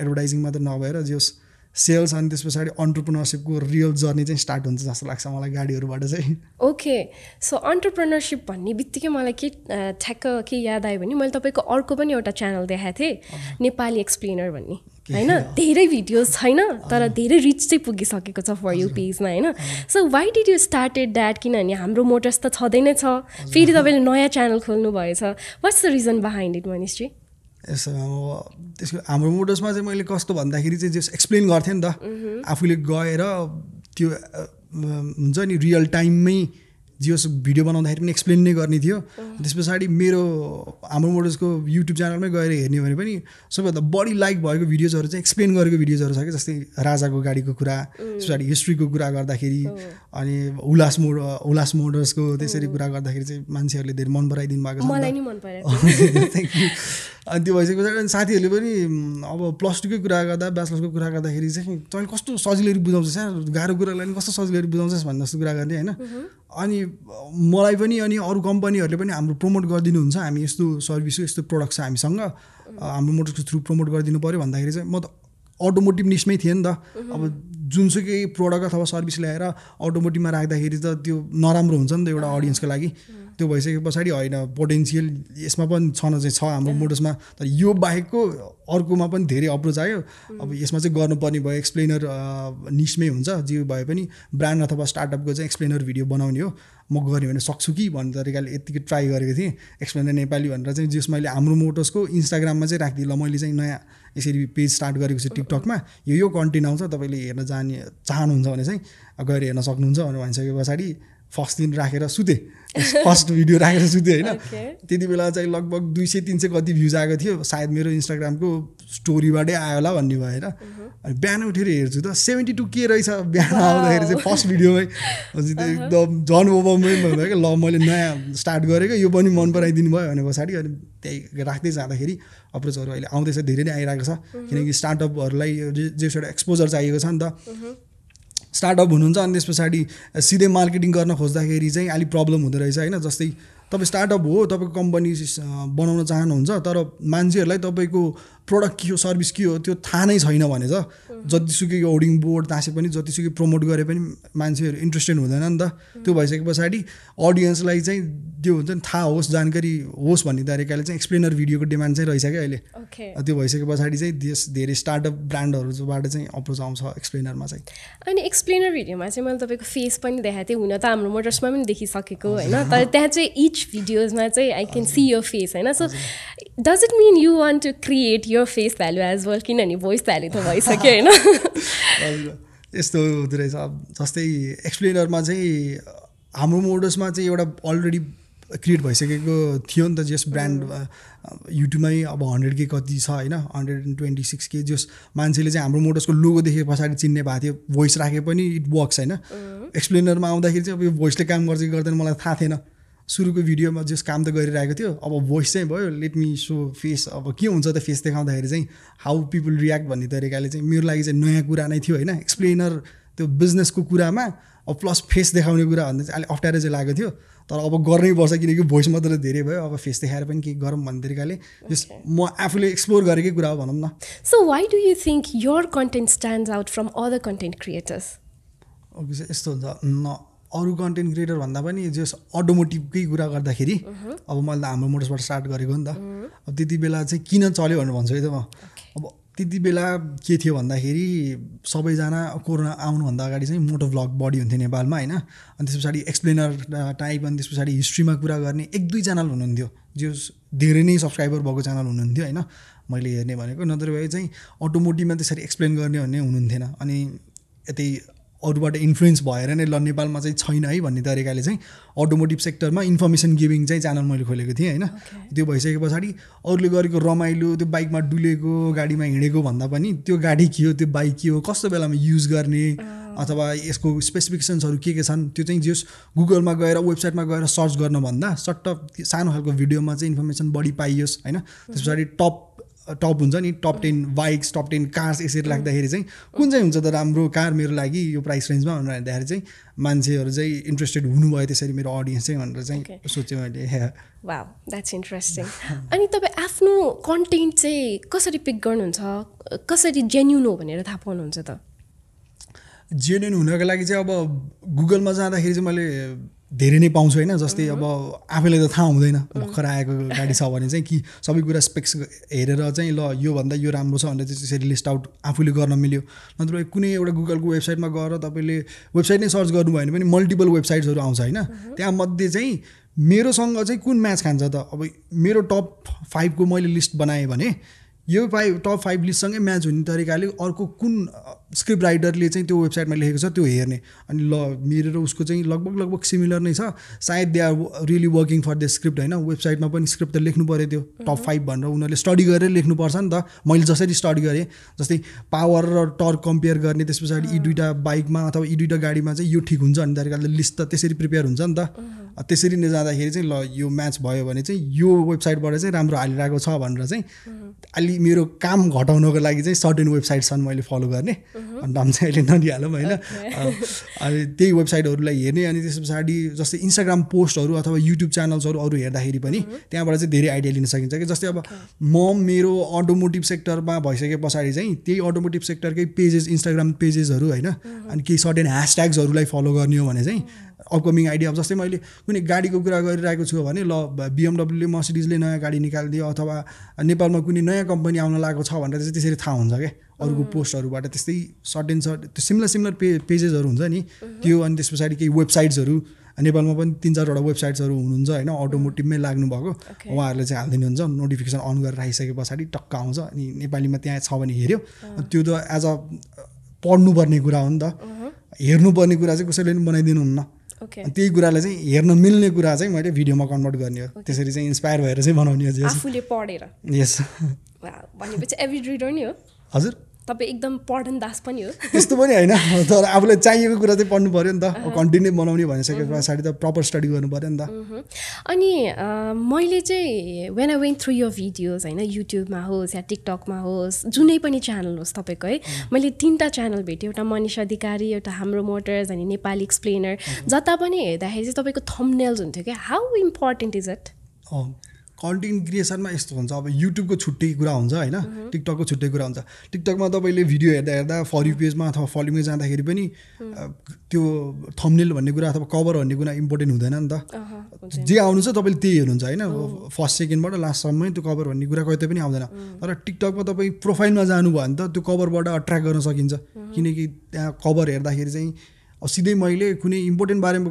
एडभर्टाइजिङ मात्र नभएर जस सेल्स अनि त्यस पछाडि अन्टरप्रिनरसिपको रियल जर्नी चाहिँ स्टार्ट हुन्छ जस्तो लाग्छ मलाई गाडीहरूबाट चाहिँ। ओके सो अन्टरप्रेनरसिप भन्ने बित्तिकै मलाई के ठ्याक्क के याद आयो भने मैले तपाईँको अर्को पनि एउटा च्यानल देखाएको थिएँ नेपाली एक्सप्लेनर भन्ने होइन? धेरै भिडियोज छैन तर धेरै रिच चाहिँ पुगिसकेको छ फर यु पेजमा होइन? So why did you started that किनभने हाम्रो मोटर्स त छँदै नै छ फेरि तपाईँले नयाँ च्यानल खोल्नु भएछ what's the reason behind it मनिषजी यसो अब त्यसको हाम्रो मोडर्समा चाहिँ मैले कस्तो भन्दाखेरि चाहिँ जस एक्सप्लेन गर्थेँ नि त। आफूले गएर त्यो हुन्छ नि रियल टाइममै जियोस् भिडियो बनाउँदाखेरि पनि एक्सप्लेन नै गर्ने थियो। त्यस पछाडि मेरो हाम्रो मोडल्सको युट्युब च्यानलमै गएर हेर्ने भने पनि सबैभन्दा बढी लाइक भएको भिडियोजहरू चाहिँ एक्सप्लेन गरेको भिडियोजहरू छ कि जस्तै राजाको गाडीको कुरा त्यस पछाडि हिस्ट्रीको कुरा गर्दाखेरि अनि उल्लास मोड उल्लास मोडर्सको त्यसरी कुरा गर्दाखेरि चाहिँ मान्छेहरूले धेरै मन पराइदिनु भएको छ नि नि अनि त्यो भइसके पछाडि अनि साथीहरूले पनि अब प्लस टूकै कुरा गर्दा ब्याचलर्सको कुरा गर्दाखेरि चाहिँ तैँले कस्तो सजिलै बुझाउँछस् सानो गाह्रो कुरालाई पनि कस्तो सजिलै बुझाउँछस् भन्ने जस्तो कुरा गर्ने होइन? अनि मलाई पनि अनि अरू कम्पनीहरूले पनि हाम्रो प्रमोट गरिदिनुहुन्छ। हामी यस्तो सर्भिस हो यस्तो प्रडक्ट छ हामीसँग हाम्रो मोटर्सको थ्रु प्रमोट गरिदिनु पऱ्यो भन्दाखेरि चाहिँ म त अटोमोटिभ निस्मै थिएँ नि त। अब जुनसुकै प्रडक्ट अथवा सर्भिस ल्याएर अटोमोटिभमा राख्दाखेरि त त्यो नराम्रो हुन्छ नि त एउटा अडियन्सको लागि। त्यो भइसके पछाडि होइन पोटेन्सियल यसमा पनि छन चाहिँ छ हाम्रो मोडर्समा तर यो बाहेकको अर्कोमा पनि धेरै अप्रोच आयो। अब यसमा चाहिँ गर्नुपर्ने भयो एक्सप्लेनर निस्मै हुन्छ। जे भए पनि ब्रान्ड अथवा स्टार्टअपको चाहिँ एक्सप्लेनर भिडियो बनाउने हो। म गरेँ भने सक्छु कि भन्ने तरिकाले यत्तिकै ट्राई गरेको थिएँ। एक्सप्लेनर नेपाली भनेर चाहिँ जस मैले हाम्रो मोटर्सको इन्स्टाग्राममा चाहिँ राखिदिएँ। ल मैले चाहिँ नयाँ यसरी पेज स्टार्ट गरेको छु टिकटकमा यो यो कन्टेन्ट आउँछ तपाईँले हेर्न जाने चाहनुहुन्छ भने चाहिँ गएर हेर्न सक्नुहुन्छ भनेर भनिसके पछाडि फर्स्ट दिन राखेर सुतेँ। फर्स्ट भिडियो राखेर सुतेँ होइन? त्यति बेला चाहिँ लगभग दुई सय तिन सय कति भ्युज आएको थियो। सायद मेरो इन्स्टाग्रामको स्टोरीबाटै आयो होला भन्ने भएर अनि बिहान उठेर हेर्छु त सेभेन्टी टू के रहेछ बिहान आउँदाखेरि चाहिँ फर्स्ट भिडियोमै एकदम झन् ओभरमेन्ट भयो क्या ल मैले नयाँ स्टार्ट गरेको यो पनि मन पराइदिनु भयो भने पछाडि। अनि त्यही राख्दै जाँदाखेरि अप्रोचहरू अहिले आउँदैछ धेरै नै आइरहेको छ। किनकि स्टार्टअपहरूलाई जे एउटा एक्सपोजर चाहिएको छ नि त। स्टार्टअप हुनुहुन्छ अनि त्यस पछाडि सिधै मार्केटिङ गर्न खोज्दाखेरि चाहिँ अलिक प्रब्लम हुँदो रहेछ होइन जस्तै तपाईँ स्टार्टअप हो तपाईँको कम्पनी बनाउन चाहनुहुन्छ तर मान्छेहरूलाई तपाईँको प्रडक्ट के हो सर्भिस के हो त्यो थाहा नै छैन भने त जतिसुकै होर्डिङ बोर्ड तासे पनि जतिसुकै प्रमोट गरे पनि मान्छेहरू इन्ट्रेस्टेड हुँदैन नि त। त्यो भइसके पछाडि अडियन्सलाई चाहिँ त्यो हुन्छ नि थाहा होस् जानकारी होस् भन्ने तरिकाले चाहिँ एक्सप्लेनर भिडियोको डिमान्ड चाहिँ रहेछ क्या अहिले त्यो भइसके पछाडि चाहिँ देश धेरै स्टार्टअप ब्रान्डहरूबाट चाहिँ अप्रोच आउँछ एक्सप्लेनरमा चाहिँ। अनि एक्सप्लेनर भिडियोमा चाहिँ मैले तपाईँको फेस पनि देखाएको थिएँ हुन त हाम्रो मोटर्समा पनि देखिसकेको होइन? तर त्यहाँ चाहिँ इच भिडियोजमा चाहिँ I can see your face होइन? So does it mean you want to create your face value as well किनभने भोइस भ्यालु त भइसक्यो होइन यस्तो हुँदो रहेछ। जस्तै एक्सप्लेनरमा चाहिँ हाम्रो मोडल्समा चाहिँ एउटा अलरेडी क्रिएट भइसकेको थियो नि त जस ब्रान्ड युट्युबमै अब हन्ड्रेड के कति छ होइन? हन्ड्रेड एन्ड ट्वेन्टी सिक्स के जस मान्छेले चाहिँ हाम्रो मोटर्सको लोगो देखे पछाडि चिन्ने भएको थियो भोइस राखे पनि इट वर्क्स होइन? एक्सप्लेनरमा आउँदाखेरि चाहिँ अब यो भोइसले काम गर्छ कि गर्दैन मलाई थाहा थिएन। सुरुको भिडियोमा जस काम त गरिरहेको थियो अब भोइस चाहिँ भयो लेट मी सो फेस अब के हुन्छ त फेस देखाउँदाखेरि चाहिँ हाउ पिपल रियाक्ट भन्ने तरिकाले चाहिँ मेरो लागि चाहिँ नयाँ कुरा नै थियो होइन? एक्सप्लेनर त्यो बिजनेसको कुरामा अब प्लस फेस देखाउने कुरा भन्दा चाहिँ अलिक अप्ठ्यारो चाहिँ लागेको थियो। तर अब गर्नै पर्छ किनकि भोइस मात्रै धेरै भयो अब फेस देखाएर पनि केही गरौँ भन्ने तरिकाले जस म आफूले एक्सप्लोर गरेकै कुरा हो भनौँ न। So why do you think your content stand out from other content creators यस्तो हुन्छ अरू कन्टेन्ट क्रिएटर भन्दा पनि जस अटोमोटिभकै कुरा गर्दाखेरि अब मैले त हाम्रो मोटर्सबाट स्टार्ट गरेको नि त। अब त्यति बेला चाहिँ किन चल्यो भनेर भन्छु है त म। अब त्यति बेला के थियो भन्दाखेरि सबैजना कोरोना आउनुभन्दा अगाडि चाहिँ मोटो भ्लग बढी हुन्थ्यो नेपालमा होइन। अनि त्यस पछाडि एक्सप्लेनर टाइप अनि त्यस पछाडि हिस्ट्रीमा कुरा गर्ने एक दुई च्यानल हुनुहुन्थ्यो जो धेरै नै सब्सक्राइबर भएको च्यानल हुनुहुन्थ्यो होइन। मैले हेर्ने भनेको नत्र भए चाहिँ अटोमोटिभमा त्यसरी एक्सप्लेन गर्ने भन्ने हुनुहुन्थेन। अनि यतै अरूबाट इन्फ्लुएन्स भएर नै ल नेपालमा चाहिँ छैन है भन्ने तरिकाले चाहिँ अटोमोटिभ सेक्टरमा इन्फर्मेसन गिभिङ चाहिँ च्यानल मैले खोलेको थिएँ होइन। त्यो भइसके पछाडि अरूले गरेको रमाइलो त्यो बाइकमा डुलेको गाडीमा हिँडेको भन्दा पनि त्यो गाडी के हो त्यो बाइक के हो कस्तो बेलामा युज गर्ने अथवा यसको स्पेसिफिकेसन्सहरू के के छन् त्यो चाहिँ जस गुगलमा गएर वेबसाइटमा गएर सर्च गर्नुभन्दा सट्ट सानो खालको भिडियोमा चाहिँ इन्फर्मेसन बढी पाइयोस् होइन। त्यस पछाडि टप टप हुन्छ नि top ten bikes top ten cars यसरी राख्दाखेरि चाहिँ कुन चाहिँ हुन्छ त राम्रो कार मेरो लागि यो प्राइस रेन्जमा भनेर हेर्दाखेरि चाहिँ मान्छेहरू चाहिँ इन्ट्रेस्टेड हुनुभयो त्यसरी मेरो अडियन्स चाहिँ भनेर चाहिँ सोचेँ मैले वा द्याट्स इन्ट्रेस्टिङ अनि तपाईँ आफ्नो कन्टेन्ट चाहिँ कसरी पिक गर्नुहुन्छ? कसरी जेन्युन हो भनेर थाहा पाउनुहुन्छ त? जेन्युन हुनको लागि चाहिँ अब गुगलमा जाँदाखेरि चाहिँ मैले धेरै नै पाउँछु होइन जस्तै अब आफैलाई त थाहा हुँदैन भर्खर आएको गाडी छ भने चाहिँ कि सबै कुरा स्पेक्स हेरेर चाहिँ ल योभन्दा यो राम्रो छ भनेर चाहिँ त्यसरी लिस्ट आउट आफूले गर्न मिल्यो। नत्र कुनै एउटा गुगलको वेबसाइटमा गएर तपाईँले वेबसाइट नै सर्च गर्नुभयो भने पनि मल्टिपल वेबसाइट्सहरू आउँछ होइन। त्यहाँ मध्ये चाहिँ मेरोसँग चाहिँ कुन म्याच खान्छ त? अब मेरो टप फाइभको मैले लिस्ट बनाएँ भने यो फाइभ टप फाइभ लिस्टसँगै म्याच हुने तरिकाले अर्को कुन स्क्रिप्ट राइटरले चाहिँ त्यो वेबसाइटमा लेखेको छ त्यो हेर्ने। अनि ल मेरो र उसको चाहिँ लगभग लगभग सिमिलर नै छ। सायद they are really working for the script होइन? वेबसाइटमा पनि स्क्रिप्ट त लेख्नु पऱ्यो त्यो। टप फाइभ भनेर उनीहरूले स्टडी गरेर लेख्नुपर्छ नि त। मैले जसरी स्टडी गरेँ जस्तै पावर र टर्क कम्पेयर गर्ने त्यस पछाडि यी दुइटा बाइकमा अथवा यी दुइटा गाडीमा चाहिँ यो ठिक हुन्छ भन्ने तरिकाले लिस्ट त त्यसरी प्रिपेयर हुन्छ नि त। त्यसरी नै जाँदाखेरि चाहिँ ल यो म्याच भयो भने चाहिँ यो वेबसाइटबाट चाहिँ राम्रो हालिरहेको छ भनेर चाहिँ अलि मेरो काम घटाउनको लागि चाहिँ सर्टेन वेबसाइट छन् मैले फलो गर्ने। नाम चाहिँ अहिले नदिइहालौँ होइन। अनि त्यही वेबसाइटहरूलाई हेर्ने अनि त्यस पछाडि जस्तै इन्स्टाग्राम पोस्टहरू अथवा युट्युब च्यानल्सहरू अरू हेर्दाखेरि पनि त्यहाँबाट चाहिँ धेरै आइडिया लिन सकिन्छ कि जस्तै अब म मेरो अटोमोटिभ सेक्टरमा भइसके पछाडि चाहिँ त्यही अटोमोटिभ सेक्टरकै पेजेस इन्स्टाग्राम पेजेसहरू होइन अनि केही सर्टेन ह्यासट्याग्सहरूलाई फलो गर्ने हो भने चाहिँ अपकमिङ आइडिया अब जस्तै मैले कुनै गाडीको कुरा गरिरहेको छु भने ल बिएमडब्ल्यूले मर्सिडिजले नयाँ गाडी निकालिदियो अथवा नेपालमा कुनै नयाँ कम्पनी आउन लागेको छ भनेर चाहिँ त्यसरी थाहा हुन्छ क्या अरूको पोस्टहरूबाट त्यस्तै सर्ट एन्ड सर्ट त्यो सिमिलर सिमिलर पे पेजेसहरू हुन्छ नि। त्यो अनि त्यस पछाडि केही वेबसाइट्सहरू नेपालमा पनि तिन चारवटा वेबसाइट्सहरू हुनुहुन्छ होइन अटोमोटिभमै लाग्नुभएको। उहाँहरूले चाहिँ हालिदिनु हुन्छ नोटिफिकेसन अन गरेर राखिसके पछाडि टक्क आउँछ अनि नेपालीमा त्यहाँ छ भने हेऱ्यो। त्यो त एज अ पढ्नुपर्ने कुरा हो नि त। हेर्नुपर्ने कुरा चाहिँ कसैले पनि बनाइदिनुहुन्न त्यही कुरालाई चाहिँ हेर्न मिल्ने कुरा चाहिँ मैले भिडियोमा कन्भर्ट गर्ने हो। त्यसरी चाहिँ इन्सपायर भएर चाहिँ बनाउने हो। आफूले पढेर। यस भनेपछि एभिड रिडर नि हो। हजुर। तपाईँ एकदम पढन दास पनि हो। त्यस्तो पनि होइन। तर आफूलाई चाहिएको कुरा चाहिँ पढ्नु पऱ्यो नि त। कन्टेन्टै बनाउने भनिसके पछाडि त प्रपर स्टडी गर्नु पऱ्यो नि त। अनि मैले चाहिँ when I went through your videos होइन युट्युबमा होस् या टिकटकमा होस् जुनै पनि च्यानल होस् तपाईँको है मैले तिनवटा च्यानल भेटेँ। एउटा मनिष अधिकारी एउटा हाम्रो मोटर्स अनि नेपाली एक्सप्लेनर जता पनि हेर्दाखेरि चाहिँ तपाईँको थम्नेल्स हुन्थ्यो क्या। How important is it content क्रिएसनमा यस्तो हुन्छ। अब युट्युबको छुट्टै कुरा हुन्छ होइन? टिकटकको छुट्टै कुरा हुन्छ। टिकटकमा तपाईँले भिडियो हेर्दा हेर्दा फर यु पेजमा अथवा फलोइङमा जाँदाखेरि पनि त्यो थम्नेल भन्ने कुरा अथवा कभर भन्ने कुरा इम्पोर्टेन्ट हुँदैन नि त। जे आउनु छ तपाईँले त्यही हेर्नुहुन्छ होइन? फर्स्ट सेकेन्डबाट लास्टसम्मै त्यो कभर भन्ने कुरा कतै पनि आउँदैन। तर टिकटकमा तपाईँ प्रोफाइलमा जानुभयो भने त त्यो कभरबाट अट्र्याक्ट गर्न सकिन्छ। किनकि त्यहाँ कभर हेर्दाखेरि चाहिँ सिधै मैले कुनै इम्पोर्टेन्ट बारेमा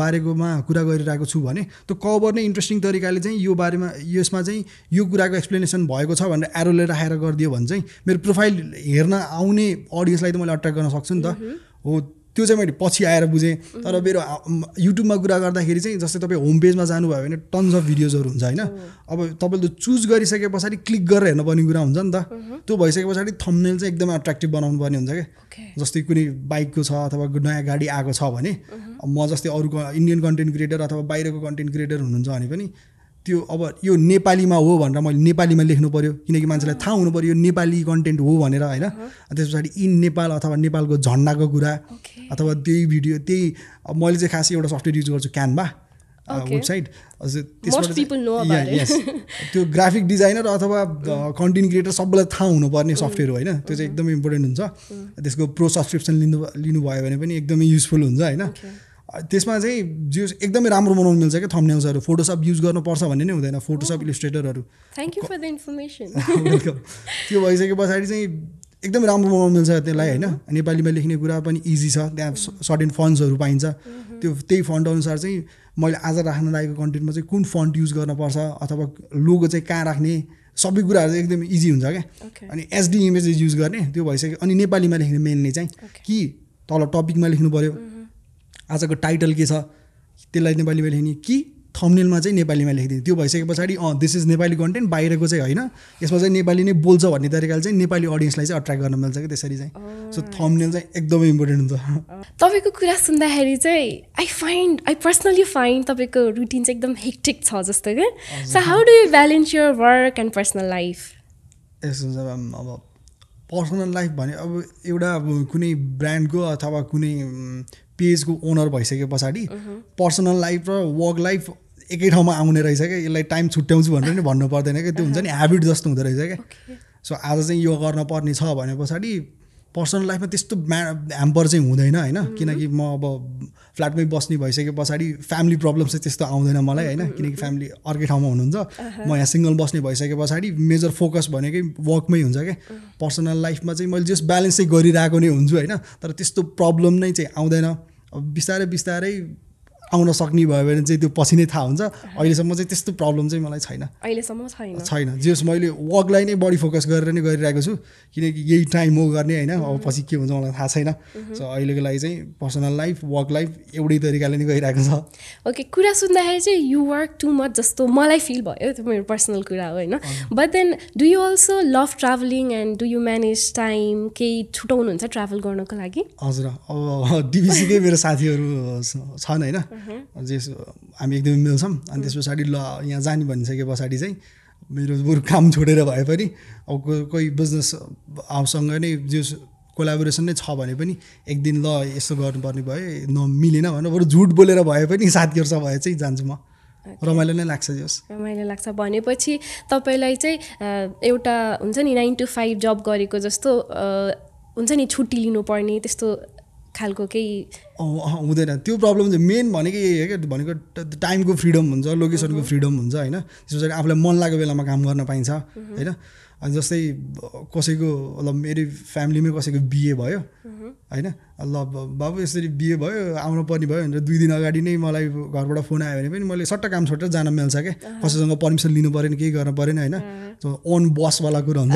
बारेकोमा कुरा गरिरहेको छु भने त्यो कभर नै इन्ट्रेस्टिङ तरिकाले चाहिँ यो बारेमा यसमा चाहिँ यो कुराको एक्सप्लेनेसन भएको छ भनेर एरोले राखेर गरिदियो भने चाहिँ मेरो प्रोफाइल हेर्न आउने अडियन्सलाई त मैले अट्र्याक्ट गर्न सक्छु नि त। हो त्यो चाहिँ मैले पछि आएर बुझेँ। तर मेरो युट्युबमा कुरा गर्दाखेरि चाहिँ जस्तै तपाईँ होम पेजमा जानुभयो भने टन्स अफ भिडियोजहरू हुन्छ होइन। अब तपाईँले चुज गरिसके पछाडि क्लिक गरेर हेर्नुपर्ने कुरा हुन्छ नि त। त्यो भइसके पछाडि थम्नेल चाहिँ एकदमै अट्र्याक्टिभ बनाउनु पर्ने हुन्छ क्या। जस्तै कुनै बाइकको छ अथवा नयाँ गाडी आएको छ भने म जस्तै अरूको इन्डियन कन्टेन्ट क्रिएटर अथवा बाहिरको कन्टेन्ट क्रिएटर हुनुहुन्छ भने पनि त्यो अब यो नेपालीमा हो भनेर मैले नेपालीमा लेख्नु पऱ्यो किनकि मान्छेलाई थाहा हुनु पऱ्यो यो नेपाली कन्टेन्ट हो भनेर होइन? त्यस पछाडि इन नेपाल अथवा नेपालको झन्डाको कुरा अथवा त्यही भिडियो त्यही मैले चाहिँ खास एउटा सफ्टवेयर युज गर्छु क्यानभा. वेबसाइट. त्यो ग्राफिक डिजाइनर अथवा कन्टेन्ट क्रिएटर सबैलाई थाहा हुनुपर्ने सफ्टवेयर हो होइन? त्यो चाहिँ एकदमै इम्पोर्टेन्ट हुन्छ। त्यसको प्रो सब्सक्रिप्सन लिनु लिनुभयो भने पनि एकदमै युजफुल हुन्छ होइन? त्यसमा चाहिँ जो एकदमै राम्रो बनाउनु मिल्छ क्या थम्नेल्सहरू फोटोसप युज गर्नुपर्छ भन्ने नै हुँदैन। Photoshop इलिस्ट्रेटरहरू thank you for the information welcome त्यो भइसके पछाडि चाहिँ एकदमै राम्रो बनाउनु मिल्छ त्यसलाई होइन? नेपालीमा लेख्ने कुरा पनि इजी छ। त्यहाँ सर्टेन फन्ड्सहरू पाइन्छ। त्यो त्यही फन्ड अनुसार चाहिँ मैले आज राख्न लागेको कन्टेन्टमा चाहिँ कुन फन्ट युज गर्नुपर्छ अथवा लोगो चाहिँ कहाँ राख्ने सबै कुराहरू चाहिँ एकदमै इजी हुन्छ क्या। अनि एचडी इमेजेस युज गर्ने त्यो भइसक्यो। अनि नेपालीमा लेख्ने मेनली चाहिँ. कि तल टपिकमा लेख्नु पऱ्यो आजको टाइटल के छ? त्यसलाई नेपालीमा लेख्ने कि थम्नेलमा चाहिँ नेपालीमा लेखिदिने। त्यो भइसके पछाडि अँ दिस इज नेपाली कन्टेन्ट बाहिरको चाहिँ होइन। यसमा चाहिँ नेपाली नै बोल्छ भन्ने तरिकाले चाहिँ नेपाली अडियन्सलाई चाहिँ अट्र्याक्ट गर्न मिल्छ कि त्यसरी चाहिँ। सो थम्नेल चाहिँ एकदमै इम्पोर्टेन्ट हुन्छ। तपाईँको कुरा सुन्दाखेरि चाहिँ I find I personally find तपाईँको रुटिन चाहिँ एकदम हेक्टिक छ जस्तो क्या। So how do you balance your work and personal life यस्तो हुन्छ अब अब पर्सनल लाइफ भने अब एउटा अब कुनै ब्रान्डको अथवा कुनै पेजको ओनर भइसके पछाडि पर्सनल लाइफ र वर्क लाइफ एकै ठाउँमा आउने रहेछ क्या यसलाई टाइम छुट्याउँछु भनेर नि भन्नु पर्दैन क्या त्यो हुन्छ नि ह्याबिट जस्तो हुँदो रहेछ क्या सो आज चाहिँ यो गर्न पर्ने छ भने पछाडि पर्सनल लाइफमा त्यस्तो म्या ह्याम्पर चाहिँ हुँदैन होइन? किनकि म अब फ्ल्याटमै बस्ने भइसके पछाडि फ्यामिली प्रब्लम चाहिँ त्यस्तो आउँदैन मलाई होइन? किनकि फ्यामिली अर्कै ठाउँमा हुनुहुन्छ। म यहाँ सिङ्गल बस्ने भइसके पछाडि मेजर फोकस भनेकै वर्कमै हुन्छ क्या। पर्सनल लाइफमा चाहिँ मैले जस ब्यालेन्स चाहिँ गरिरहेको नै हुन्छु होइन? तर त्यस्तो प्रब्लम नै चाहिँ आउँदैन। अब बिस्तारै बिस्तारै आउन सक्ने भयो भने चाहिँ त्यो पछि नै थाहा हुन्छ। अहिलेसम्म चाहिँ त्यस्तो प्रब्लम चाहिँ मलाई छैन। अहिलेसम्म छैन। छैन। जस मैले वर्कलाई नै बढी फोकस गरेर नै गरिरहेको छु। किनकि यही टाइम हो गर्ने होइन? अब पछि के हुन्छ मलाई थाहा छैन। सो अहिलेको लागि चाहिँ पर्सनल लाइफ वर्क लाइफ एउटै तरिकाले नै गइरहेको छ। ओके कुरा सुन्दाखेरि चाहिँ यु वर्क टु मच जस्तो मलाई फिल भयो। त्यो मेरो पर्सनल कुरा हो होइन? But then do you also love travelling and do you manage time केही छुटाउनुहुन्छ ट्राभल गर्नको लागि? हजुर। अब डिबिसीकै मेरो साथीहरू छन् होइन? जेस हामी एकदमै मिल्छौँ। अनि त्यस पछाडि ल यहाँ जाने भनिसके पछाडि चाहिँ मेरो बरु काम छोडेर भए पनि अब कोही बिजनेस हाउससँग नै जो कोलाबोरेसन नै छ भने पनि एक दिन ल यसो गर्नुपर्ने भयो न मिलेन भने बरु झुट बोलेर भए पनि साथीहरूसँग भए चाहिँ जान्छु म। रमाइलो नै लाग्छ जस रमाइलो लाग्छ। भनेपछि तपाईँलाई चाहिँ एउटा हुन्छ नि नाइन टु फाइभ जब गरेको जस्तो हुन्छ नि छुट्टी लिनुपर्ने त्यस्तो खालको केही हुँदैन। त्यो प्रब्लम चाहिँ मेन भनेको यही हो क्या। भनेको टाइमको फ्रिडम हुन्छ लोकेसनको फ्रिडम हुन्छ होइन? त्यस पछाडि आफूलाई मन लागेको बेलामा काम गर्न पाइन्छ होइन? अनि जस्तै कसैको ल मेरो फ्यामिलीमै कसैको बिहे भयो होइन? ल बाबु यसरी बिहे भयो आउनु पर्ने भयो भनेर दुई दिन अगाडि नै मलाई घरबाट फोन आयो भने पनि मैले सट्ट काम छोडेर जान मिल्छ क्या। कसैसँग पर्मिसन लिनु परेन केही गर्न परेन होइन? ओन बसवाला कुरो हुन्छ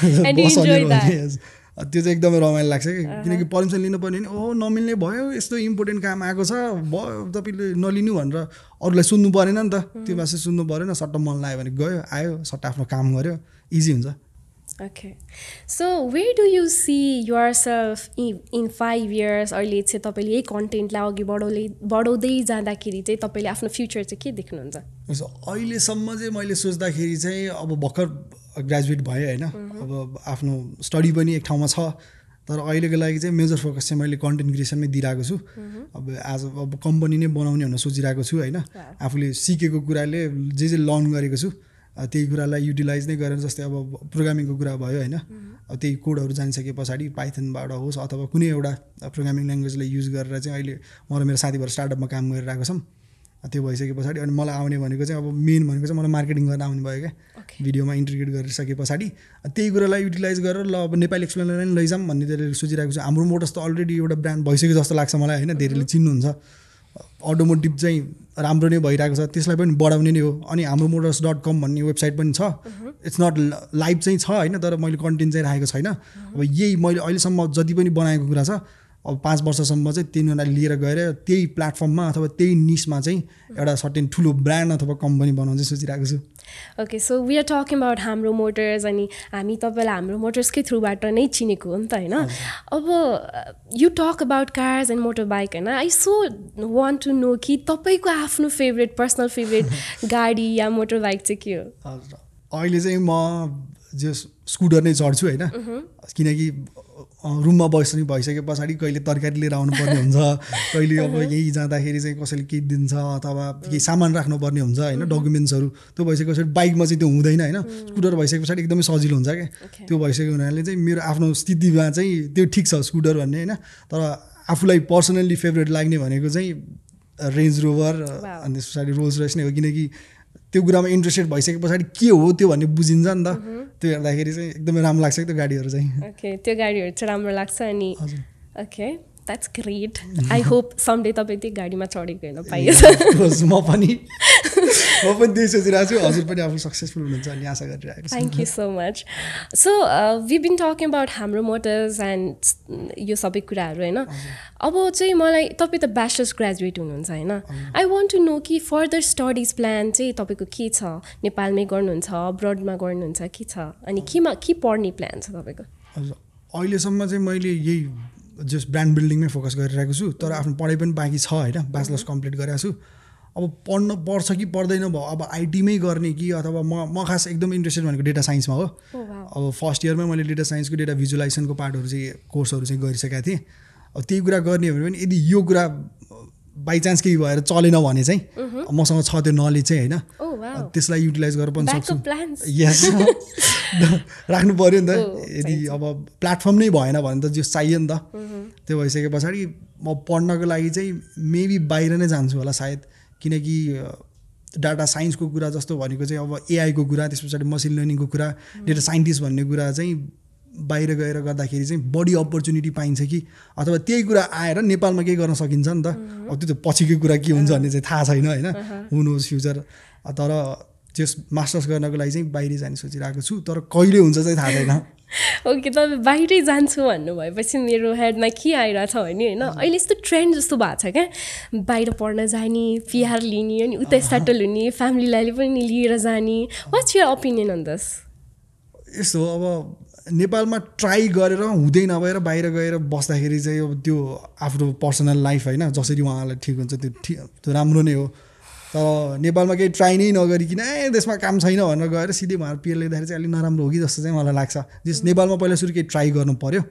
नि। त्यो चाहिँ एकदमै रमाइलो लाग्छ कि। किनकि पर्मिसन लिनु पर्ने भने ओ नमिल्ने भयो यस्तो इम्पोर्टेन्ट काम आएको छ। भयो तपाईँले नलिनु भनेर अरूलाई सुन्नु परेन नि त। त्यो भाषा सुन्नु परेन सट्ट मन लाग्यो भने गयो आयो सट्ट आफ्नो काम गर्यो। इजी हुन्छ। Okay so where do you see yourself in five years अहिले चाहिँ तपाईँले यही कन्टेन्टलाई अघि बढाउँदै बढाउँदै जाँदाखेरि चाहिँ तपाईँले आफ्नो फ्युचर चाहिँ के देख्नुहुन्छ? अहिलेसम्म चाहिँ मैले सोच्दाखेरि चाहिँ अब भर्खर ग्रेजुएट भएँ होइन। अब आफ्नो स्टडी पनि एक ठाउँमा छ तर अहिलेको लागि चाहिँ मेजर फोकस चाहिँ मैले कन्टेन्ट क्रिएसनमै दिइरहेको छु। अब एज अब कम्पनी नै बनाउने भनेर सोचिरहेको छु होइन। आफूले सिकेको कुराले जे जे लर्न गरेको छु त्यही कुरालाई युटिलाइज नै गरेर जस्तै अब प्रोग्रामिङको कुरा भयो होइन। अब त्यही कोडहरू जानिसके पछाडि पाइथनबाट होस् अथवा कुनै एउटा प्रोग्रामिङ ल्याङ्ग्वेजलाई युज गरेर चाहिँ अहिले म र मेरो साथीभाइ स्टार्टअपमा काम गरिरहेको छौँ। त्यो भइसके पछाडि अनि मलाई आउने भनेको चाहिँ अब मेन भनेको चाहिँ मलाई मार्केटिङ गर्न आउने भयो क्या। भिडियोमा इन्टिग्रेट गरिसके पछाडि त्यही कुरालाई युटिलाइज गरेर ल अब नेपाली एक्सप्लेनरलाई नै लैजाऊँ भन्ने धेरै सोचिरहेको छु। हाम्रो मोटर्स त अलरेडी एउटा ब्रान्ड भइसक्यो जस्तो लाग्छ मलाई होइन धेरैले चिन्नुहुन्छ। अटोमोटिभ चाहिँ राम्रो नै भइरहेको छ त्यसलाई पनि बढाउने नै हो। अनि हाम्रो मोटर्स डट कम भन्ने वेबसाइट पनि छ। इट्स नट लाइभ चाहिँ छ होइन तर मैले कन्टेन्ट चाहिँ राखेको छैन। अब यही मैले अहिलेसम्म जति पनि बनाएको कुरा छ अब पाँच वर्षसम्म चाहिँ तिनीहरूलाई लिएर गएर त्यही प्लेटफर्ममा अथवा त्यही निसमा चाहिँ एउटा सर्टेन ठुलो ब्रान्ड अथवा कम्पनी बनाउन चाहिँ सोचिरहेको छु। Okay so we are talking about हाम्रो मोटर्स अनि हामी तपाईँलाई हाम्रो मोटर्सकै थ्रुबाट नै चिनेको हो नि त होइन? अब you talk about cars and motor bike होइन? I so want to know कि तपाईँको आफ्नो फेभरेट पर्सनल फेभरेट गाडी या मोटर बाइक चाहिँ के हो? अहिले चाहिँ म जो स्कुटर नै चढ्छु होइन। किनकि रुममा बस्ने भइसके पछाडि कहिले तरकारी लिएर आउनुपर्ने हुन्छ कहिले अब यही जाँदाखेरि चाहिँ कसैले केही दिन्छ अथवा केही सामान राख्नुपर्ने हुन्छ होइन डकुमेन्ट्सहरू। त्यो भइसके पछाडि बाइकमा चाहिँ त्यो हुँदैन होइन। स्कुटर भइसके पछाडि एकदमै सजिलो हुन्छ क्या। त्यो भइसक्यो हुनाले चाहिँ मेरो आफ्नो स्थितिमा चाहिँ त्यो ठिक छ स्कुटर भन्ने होइन। तर आफूलाई पर्सनल्ली फेभरेट लाग्ने भनेको चाहिँ रेन्ज रोभर अनि त्यस पछाडि रोल्स रोयस नै हो। किनकि त्यो कुरामा इन्ट्रेस्टेड भइसके पछाडि के हो त्यो भन्ने बुझिन्छ नि त। त्यो हेर्दाखेरि चाहिँ एकदमै राम्रो लाग्छ त्यो गाडीहरू चाहिँ। ओके त्यो गाडीहरू चाहिँ राम्रो लाग्छ अनि okay that's great I hope someday तपाईँ त्यो गाडीमा चढेको हेर्न पाइयोस् म पनि म पनि त्यही सोचिरहेको छु। हजुर पनि आफू सक्सेसफुल हुनुहुन्छ अनि आशा गरिरहेको छु। Thank you so much so we been talking about हाम्रो मोटर्स एन्ड यो सबै कुराहरू होइन? अब चाहिँ मलाई तपाईँ त ब्याचलर्स ग्रेजुएट हुनुहुन्छ होइन? आई वान्ट टु नो कि फर्दर स्टडिज प्लान चाहिँ तपाईँको के छ? नेपालमै गर्नुहुन्छ अब्रडमा गर्नुहुन्छ के छ? अनि केमा के पढ्ने प्लान छ तपाईँको? हजुर। अहिलेसम्म चाहिँ मैले यही जस ब्रान्ड बिल्डिङमै फोकस गरिरहेको छु तर आफ्नो पढाइ पनि बाँकी छ होइन ब्याचलर्स कम्प्लिट गरेको छु। अब पढ्न पर्छ कि पर्दैन भयो अब आइटीमै गर्ने कि अथवा म म खास एकदम इन्ट्रेस्टेड भनेको डेटा साइन्समा हो। Oh. अब फर्स्ट इयरमै मैले डेटा साइन्सको डेटा भिजुलाइजेसनको पार्टहरू चाहिँ कोर्सहरू चाहिँ गरिसकेका थिएँ। अब त्यही कुरा गर्ने हो भने पनि यदि यो कुरा बाई चान्स केही भएर चलेन भने चाहिँ मसँग छ त्यो नलेज चाहिँ होइन। वा त्यसलाई युटिलाइज गरेर पनि सक्छु। यस राख्नु पऱ्यो नि त। Oh, यदि अब प्लेटफर्म नै भएन भने त जो चाहियो नि त। त्यो भइसके पछाडि म पढ्नको लागि चाहिँ मेबी बाहिर नै जान्छु होला सायद। किनकि डाटा साइन्सको कुरा जस्तो भनेको चाहिँ अब एआईको कुरा त्यस पछाडि मसिन लर्निङको कुरा डेटा साइन्टिस्ट भन्ने कुरा चाहिँ बाहिर गएर गर्दाखेरि चाहिँ बढी अपर्च्युनिटी पाइन्छ कि। अथवा त्यही कुरा आएर नेपालमा केही गर्न सकिन्छ नि त। अब त्यो त पछिको कुरा के हुन्छ भन्ने चाहिँ थाहा छैन होइन। हुनुहोस् फ्युचर तर त्यस मास्टर्स गर्नको लागि चाहिँ बाहिर जाने सोचिरहेको छु तर कहिले हुन्छ चाहिँ थाहा छैन। ओके तपाईँ बाहिरै जान्छु भन्नुभएपछि मेरो हेडमा के आइरहेछ भने होइन अहिले यस्तो ट्रेन्ड जस्तो भएको छ क्या। बाहिर पढ्न जाने पिआर लिने अनि उतै सेटल हुने फ्यामिलीलाई पनि लिएर जाने। वाट्स यर ओपिनियन अन दस यस्तो अब नेपालमा ट्राई गरेर हुँदै नभएर बाहिर गएर बस्दाखेरि चाहिँ अब त्यो आफ्नो पर्सनल लाइफ होइन जसरी उहाँलाई ठिक हुन्छ त्यो ठिक राम्रो नै हो। नेपालमा केही ट्राई नै नगरिकन ए देशमा काम छैन भनेर गएर सिधै उहाँहरू पिएर लिँदाखेरि चाहिँ अलिक नराम्रो हो कि जस्तो चाहिँ मलाई लाग्छ। जस नेपालमा पहिला सुरु केही ट्राई गर्नु पऱ्यो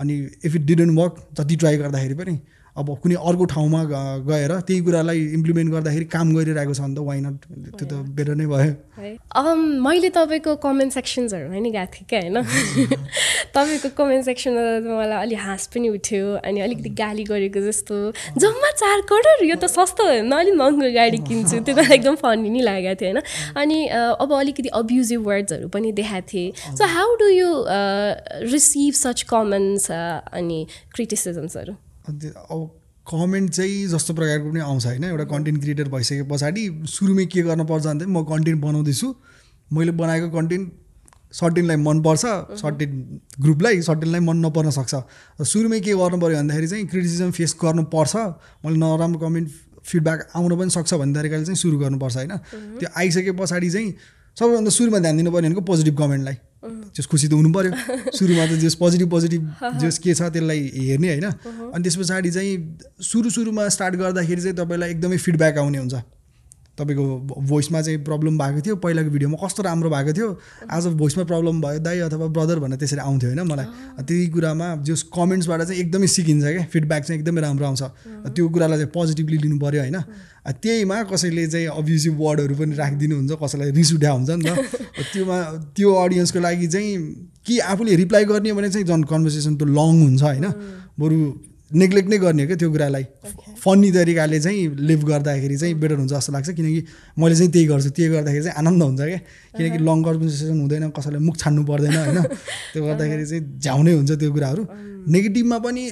अनि इफ इट डिडन्ट वर्क जति ट्राई गर्दाखेरि पनि अब कुनै अर्को ठाउँमा गएर त्यही कुरालाई इम्प्लिमेन्ट गर्दाखेरि काम गरिरहेको छ भने त वाइ नट त्यो त बेटर नै भयो। अम, मैले तपाईँको कमेन्ट सेक्सन्सहरूमा नि गएको थिएँ क्या होइन? तपाईँको कमेन्ट सेक्सनमा मलाई अलिक हाँस पनि उठ्यो अनि अलिकति गाली गरेको जस्तो। जम्मा चार करोड यो त सस्तो होइन अलिक महँगो गाडी किन्छु। त्यो त एकदम फनी नै लागेको थियो होइन। अनि अब अलिकति अब्युजिभ वर्ड्सहरू पनि देखाएको थिएँ। So how do you receive such comments अनि क्रिटिसिजम्सहरू अब कमेन्ट चाहिँ जस्तो प्रकारको पनि आउँछ होइन। एउटा कन्टेन्ट क्रिएटर भइसके पछाडि सुरुमै के गर्नुपर्छ भने म कन्टेन्ट बनाउँदैछु। मैले बनाएको कन्टेन्ट सर्टेनलाई मनपर्छ सर्टेन ग्रुपलाई सर्टेनलाई मन नपर्न सक्छ। सुरुमै के गर्नु पऱ्यो भन्दाखेरि चाहिँ क्रिटिसिजम फेस गर्नुपर्छ मैले नराम्रो कमेन्ट फिडब्याक आउन पनि सक्छ भन्ने तरिकाले चाहिँ सुरु गर्नुपर्छ होइन। त्यो आइसके पछाडि चाहिँ सबैभन्दा सुरुमा ध्यान दिनुपर्ने भनेको पोजिटिभ कमेन्टलाई जस खुसी त हुनु पऱ्यो सुरुमा त जस पोजिटिभ पोजिटिभ जस के छ त्यसलाई हेर्ने होइन? अनि त्यस पछाडि चाहिँ सुरु सुरुमा स्टार्ट गर्दाखेरि चाहिँ तपाईँलाई एकदमै फिडब्याक आउने हुन्छ। तपाईँको भोइसमा चाहिँ प्रब्लम भएको थियो। पहिलाको भिडियोमा कस्तो राम्रो भएको थियो। आज भोइसमा प्रब्लम भयो दाइ अथवा ब्रदर भनेर त्यसरी आउँथ्यो होइन मलाई। त्यही कुरामा जस कमेन्ट्सबाट चाहिँ एकदमै सिकिन्छ क्या। फिडब्याक चाहिँ एकदमै राम्रो आउँछ। त्यो कुरालाई चाहिँ पोजिटिभली लिनु पऱ्यो होइन त्यहीमा कसैले चाहिँ अब्युजिभ वर्डहरू पनि राखिदिनुहुन्छ कसैलाई रिस उठ्या हुन्छ नि त। त्योमा त्यो अडियन्सको लागि चाहिँ कि आफूले रिप्लाई गर्ने भने चाहिँ झन् कन्भर्सेसन त लङ हुन्छ होइन। बरु नेग्लेक्ट नै गर्ने हो क्या त्यो कुरालाई। फन्नी तरिकाले चाहिँ लिभ गर्दाखेरि चाहिँ बेटर हुन्छ जस्तो लाग्छ। किनकि मैले चाहिँ त्यही गर्छु। त्यही गर्दाखेरि चाहिँ आनन्द हुन्छ क्या। किनकि लङ कन्भर्सेसन हुँदैन कसैलाई मुख छान्नु पर्दैन होइन। त्यो गर्दाखेरि चाहिँ झ्याउनै हुन्छ त्यो कुराहरू। नेगेटिभमा पनि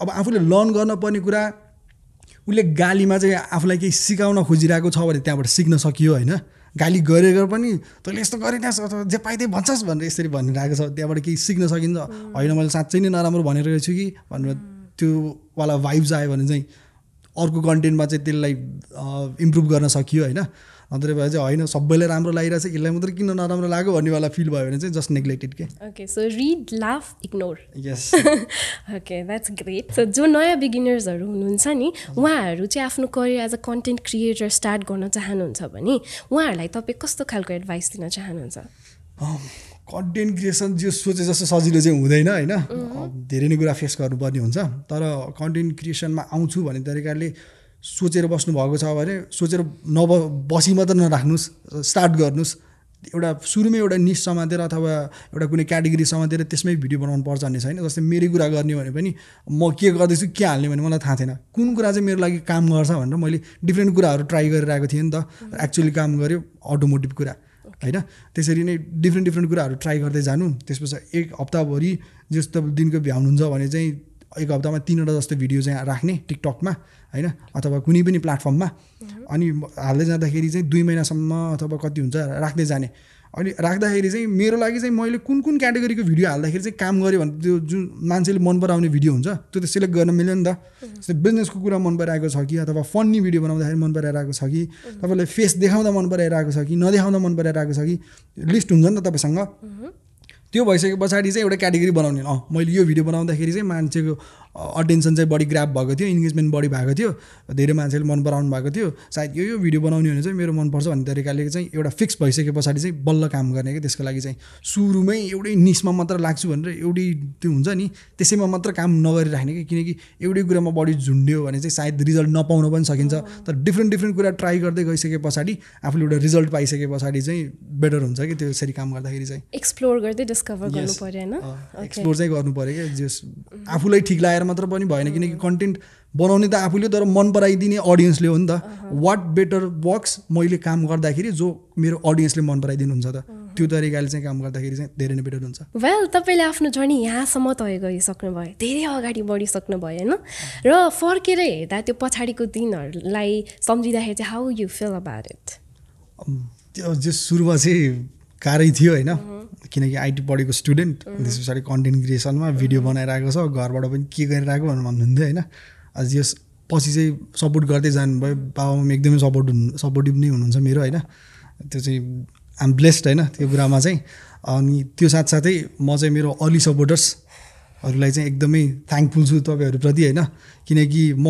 अब आफूले लर्न गर्न पर्ने कुरा उसले गालीमा चाहिँ आफूलाई केही सिकाउन खोजिरहेको छ भने त्यहाँबाट सिक्न सकियो होइन। गाली गरेर पनि तैँले यस्तो गरिरहेछ अथवा जे पाइ त्यही भन्छस् भनेर यसरी भनिरहेको छ। त्यहाँबाट केही सिक्न सकिन्छ। होइन मैले साँच्चै नै नराम्रो भनिरहेको छु कि भनेर त्यो वाला भाइब्स आयो भने चाहिँ अर्को कन्टेन्टमा चाहिँ त्यसलाई इम्प्रुभ गर्न सकियो होइन। नत्र भए चाहिँ होइन सबैलाई राम्रो लागिरहेछ यसलाई मात्रै किन नराम्रो लाग्यो भन्नेवाला फिल भयो भने चाहिँ जस्ट नेग्लेक्टेड के। Okay so read laugh ignore yes okay that's great so जो नयाँ बिगिनर्सहरू हुनुहुन्छ नि उहाँहरू चाहिँ आफ्नो career as a content creator start गर्न चाहनुहुन्छ भने उहाँहरूलाई तपाईँ कस्तो खालको एडभाइस दिन चाहनुहुन्छ? कन्टेन्ट क्रिएसन जो सोचे जस्तो सजिलो चाहिँ हुँदैन होइन? धेरै नै कुरा फेस गर्नुपर्ने हुन्छ। तर कन्टेन्ट क्रिएसनमा आउँछु भन्ने तरिकाले सोचेर बस्नुभएको छ भने सोचेर नब बसी मात्र नराख्नुहोस् स्टार्ट गर्नुहोस्। एउटा सुरुमै एउटा निस समातेर अथवा एउटा कुनै क्याटेगोरी समातेर त्यसमै भिडियो बनाउनु पर्छ भन्ने छैन। जस्तै मेरै कुरा गर्ने भने पनि म के गर्दैछु के हाल्ने भने मलाई थाहा थिएन। कुन कुरा चाहिँ मेरो लागि काम गर्छ भनेर मैले डिफ्रेन्ट कुराहरू ट्राई गरिरहेको थिएँ नि त। एक्चुअली काम गर्यो अटोमोटिभ कुरा। होइन? त्यसरी नै डिफ्रेन्ट डिफ्रेन्ट कुराहरू ट्राई गर्दै जानु। त्यसपछि एक हप्ताभरि जस्तो दिनको भ्याउनुहुन्छ भने चाहिँ एक हप्तामा तिनवटा जस्तो भिडियो चाहिँ राख्ने टिकटकमा होइन? अथवा कुनै पनि प्लेटफर्ममा। अनि हाल्दै जाँदाखेरि चाहिँ दुई महिनासम्म अथवा कति हुन्छ राख्दै जाने। अनि राख्दाखेरि चाहिँ मेरो लागि चाहिँ मैले कुन कुन क्याटेगोरीको भिडियो हाल्दाखेरि चाहिँ काम गऱ्यो भने त्यो जुन मान्छेले मन पराउने भिडियो हुन्छ त्यो त सिलेक्ट गर्न मिल्यो नि त। जस्तै बिजनेसको कुरा मन पराएको छ कि अथवा फन्नी भिडियो बनाउँदाखेरि मन पराइरहेको छ कि तपाईँलाई फेस देखाउँदा मन पराइरहेको छ कि नदेखाउँदा मन पराइरहेको छ कि लिस्ट हुन्छ नि त तपाईँसँग। त्यो भइसके पछाडि चाहिँ एउटा क्याटेगोरी बनाउने अँ मैले यो भिडियो बनाउँदाखेरि चाहिँ मान्छेको अटेन्सन चाहिँ बढी ग्राप भएको थियो इन्गेजमेन्ट बढी भएको थियो धेरै मान्छेले मन पराउनु भएको थियो। सायद यो यो भिडियो बनाउने भने चाहिँ मेरो मनपर्छ भन्ने तरिकाले चाहिँ एउटा फिक्स भइसके पछाडि चाहिँ बल्ल काम गर्ने क्या त्यसको लागि चाहिँ सुरुमै एउटै निसमा मात्र लाग्छु भनेर एउटै त्यो हुन्छ नि त्यसैमा मात्र काम नगरिराख्ने कि किनकि एउटै कुरामा बढी झुन्ड्यो भने चाहिँ सायद रिजल्ट नपाउन पनि सकिन्छ। तर डिफ्रेन्ट डिफ्रेन्ट कुरा ट्राई गर्दै गइसके पछाडि आफूले एउटा रिजल्ट पाइसके पछाडि चाहिँ बेटर हुन्छ कि त्यसरी काम गर्दाखेरि चाहिँ। एक्सप्लोर गर्दै डिस्कभर गर्नु. पऱ्यो होइन? एक्सप्लोर चाहिँ गर्नु पऱ्यो क्या जस आफूलाई ठिक लागेर मात्र पनि भएन किनकि कन्टेन्ट बनाउने त आफूले तर मन पराइदिने अडियन्सले हो नि त। वाट बेटर वर्क्स मैले काम गर्दाखेरि जो मेरो अडियन्सले मन पराइदिनुहुन्छ त? त्यो तरिकाले चाहिँ काम गर्दाखेरि चाहिँ धेरै नै बेटर हुन्छ। वेल तपाईँले आफ्नो जर्नी यहाँसम्म तय गरिसक्नुभयो धेरै अगाडि बढिसक्नुभयो होइन? र फर्केर हेर्दा त्यो पछाडिको दिनहरूलाई सम्झिँदाखेरि चाहिँ how you feel about it त्यो जे सुरुमा चाहिँ गाह्रै थियो होइन। किनकि आइटी पढेको स्टुडेन्ट त्यस पछाडि कन्टेन्ट क्रिएसनमा भिडियो बनाइरहेको छ घरबाट पनि के गरिरहेको भनेर भन्नुहुन्थ्यो होइन। अझ यस पछि चाहिँ सपोर्ट गर्दै जानुभयो। बाबा मम्मी एकदमै सपोर्ट हुनु सपोर्टिभ नै हुनुहुन्छ मेरो होइन। त्यो चाहिँ आम ब्लेस्ड होइन त्यो कुरामा चाहिँ। अनि त्यो साथसाथै म चाहिँ मेरो अर्ली सपोर्टर्सहरूलाई चाहिँ एकदमै थ्याङ्कफुल छु तपाईँहरूप्रति होइन। किनकि म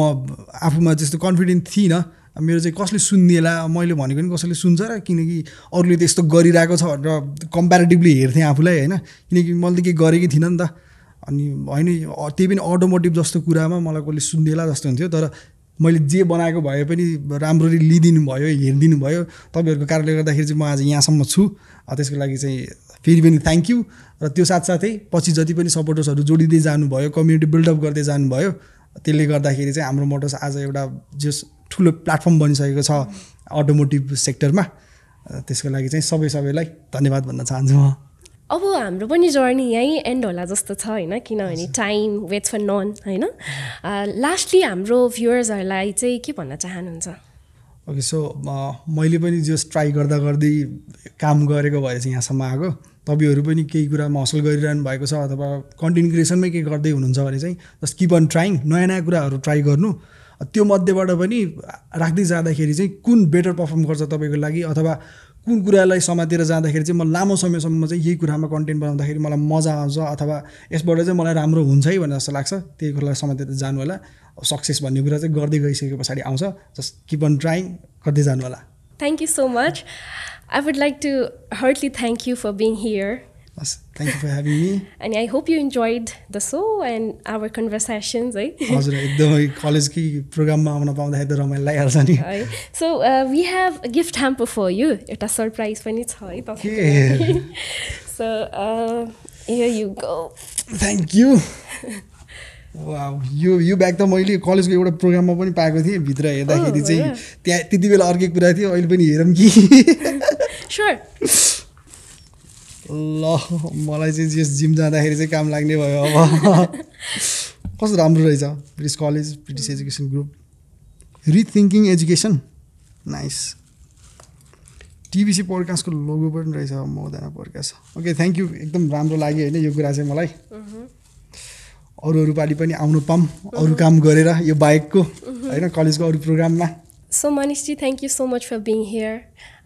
आफूमा त्यस्तो कन्फिडेन्ट थिइनँ। मेरो चाहिँ कसले सुनिदिएला मैले भनेको नि कसैले सुन्छ र किनकि अरूले त यस्तो गरिरहेको छ भनेर कम्पेरिटिभली हेर्थेँ आफूलाई होइन? किनकि मैले त केही गरेकै थिइनँ नि त। अनि होइन त्यही पनि अटोमोटिभ जस्तो कुरामा मलाई कसले सुनिदिएला जस्तो हुन्थ्यो। तर मैले जे बनाएको भए पनि राम्ररी लिइदिनु भयो हेरिदिनु भयो। तपाईँहरूको कारणले गर्दाखेरि चाहिँ म आज यहाँसम्म छु। त्यसको लागि चाहिँ फेरि पनि थ्याङ्क यू र त्यो साथसाथै पछि जति पनि सपोर्टर्सहरू जोडिँदै जानुभयो कम्युनिटी बिल्डअप गर्दै जानुभयो त्यसले गर्दाखेरि चाहिँ हाम्रो मोटर्स आज एउटा जस ठुलो प्लेटफर्म बनिसकेको छ अटोमोटिभ सेक्टरमा त्यसको लागि चाहिँ सबै सबैलाई धन्यवाद भन्न चाहन्छु म। अब हाम्रो पनि जर्नी यहीँ एन्ड होला जस्तो छ होइन? किनभने टाइम वेट्स फर नन होइन? लास्टली हाम्रो भ्युवर्सहरूलाई चाहिँ के भन्न चाहनुहुन्छ? ओके सो मैले पनि जस ट्राई गर्दा गर्दै काम गरेको भए चाहिँ यहाँसम्म आएको तपाईँहरू पनि केही कुरा हासिल गरिरहनु भएको छ अथवा कन्टेन्ट क्रिएसनमै केही गर्दै हुनुहुन्छ भने चाहिँ जस्ट किप अन ट्राइङ नयाँ नयाँ कुराहरू ट्राई गर्नु। त्यो मध्येबाट पनि राख्दै जाँदाखेरि चाहिँ कुन बेटर पर्फर्म गर्छ तपाईँको लागि अथवा कुन कुरालाई समातेर जाँदाखेरि चाहिँ म लामो समयसम्म चाहिँ यही कुरामा कन्टेन्ट बनाउँदाखेरि मलाई मजा आउँछ अथवा यसबाट चाहिँ मलाई राम्रो हुन्छ है भन्ने जस्तो लाग्छ त्यही कुरालाई समातेर जानु होला सक्सेस भन्ने कुरा चाहिँ गर्दै गइसके पछाडि आउँछ जस्ट किप अन ट्राइङ गर्दै जानु होला thank you so much I would like to heartly thank you for being here thank you for having me अनि I hope you enjoyed the show and our conversations है हजुर एकदमै कलेजकै प्रोग्राममा आउन पाउँदाखेरि त रमाइलो लागिहाल्छ नि। है। So we have gift hamper for you एउटा सरप्राइज पनि छ है तपाईँ so you go thank you यो यो ब्याग त मैले कलेजको एउटा प्रोग्राममा पनि पाएको थिएँ भित्र हेर्दाखेरि oh, चाहिँ त्यहाँ त्यति बेला अर्कै कुरा थियो अहिले पनि हेरौँ कि। ल मलाई चाहिँ जस जिम जाँदाखेरि चाहिँ काम लाग्ने भयो अब। कस्तो राम्रो रहेछ? British college British education group. Rethinking education nice TBC पोडकास्टको logo पनि रहेछ मौदाना पोडकास्ट ओके थ्याङ्क यू एकदम राम्रो लाग्यो होइन यो कुरा चाहिँ मलाई। अरू अरू पालि पनि आउनु पाऊँ अरू काम गरेर यो बाइकको होइन कलेजको अरू प्रोग्राममा। So मनिषजी thank you so much for being here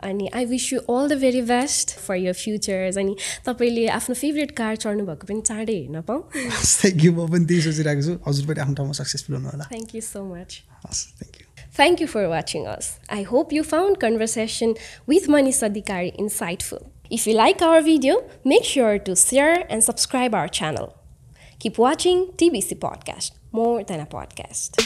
अनि I wish you all the very best for your futures अनि तपाईँले आफ्नो फेभरेट कार चढ्नु भएको पनि चाँडै हेर्न पाऊँ थ्याङ्क यू म पनि त्यही सोचिरहेको छु हजुर पनि आफ्नो ठाउँमा सक्सेसफुल हुनु होला थ्याङ्क यू सो मच हस् thank you Thank you for watching us. I hope you found conversation with Manish Adhikari insightful. If you like our video, make sure to share and subscribe our channel. Keep watching TBC Podcast, more than a podcast.